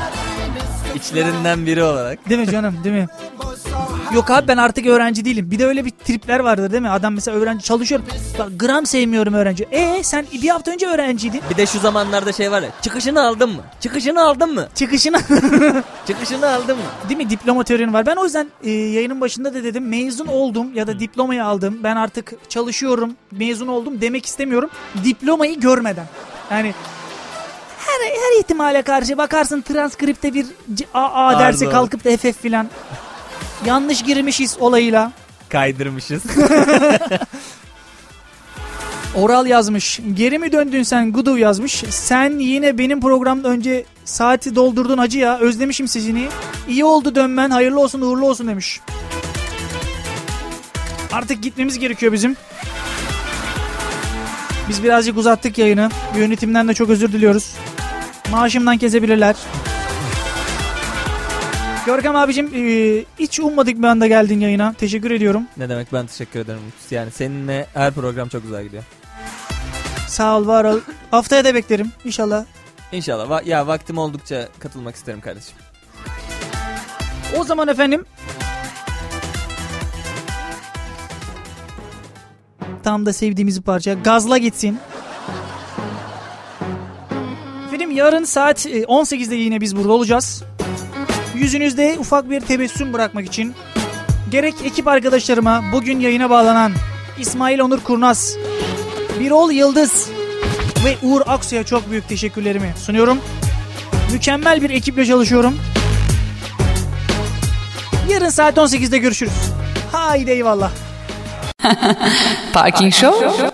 içlerinden biri olarak. Değil mi canım değil mi? Yok abi ben artık öğrenci değilim. Bir de öyle bir tripler vardır değil mi? Adam mesela öğrenci çalışıyor. Bak gram sevmiyorum öğrenci. E sen bir hafta önce öğrenciydin. Bir de şu zamanlarda şey var ya çıkışını aldın mı? Çıkışını aldın mı? Çıkışına (laughs) Çıkışını aldın mı? değil mi diploma teorinin var. Ben o yüzden e, yayının başında da dedim mezun oldum ya da diplomayı aldım. Ben artık çalışıyorum mezun oldum demek istemiyorum. Diplomayı görmeden. Yani her, her ihtimale karşı bakarsın transkripte bir AA dersi olur. kalkıp da FF filan. Yanlış girmişiz olayıyla. Kaydırmışız. (laughs) Oral yazmış. Geri mi döndün sen Gudu yazmış. Sen yine benim programda önce saati doldurdun hacı ya. Özlemişim sizini. İyi oldu dönmen. Hayırlı olsun uğurlu olsun demiş. Artık gitmemiz gerekiyor bizim. Biz birazcık uzattık yayını. Yönetimden de çok özür diliyoruz. Maaşımdan kesebilirler. Görkem abicim e, hiç ummadık bir anda geldin yayına. Teşekkür ediyorum. ne demek ben teşekkür ederim. Yani seninle her program çok güzel gidiyor. Sağ ol var ol. Haftaya da beklerim inşallah. İnşallah. Va- ya vaktim oldukça katılmak isterim kardeşim. O zaman efendim tam da sevdiğimiz bir parça gazla gitsin. Efendim yarın saat e, 18'de yine biz burada olacağız. Yüzünüzde ufak bir tebessüm bırakmak için gerek ekip arkadaşlarıma bugün yayına bağlanan İsmail Onur Kurnaz, Birol Yıldız ve Uğur Aksu'ya çok büyük teşekkürlerimi sunuyorum. Mükemmel bir ekiple çalışıyorum. Yarın saat 18'de görüşürüz. Haydi eyvallah. Parking Show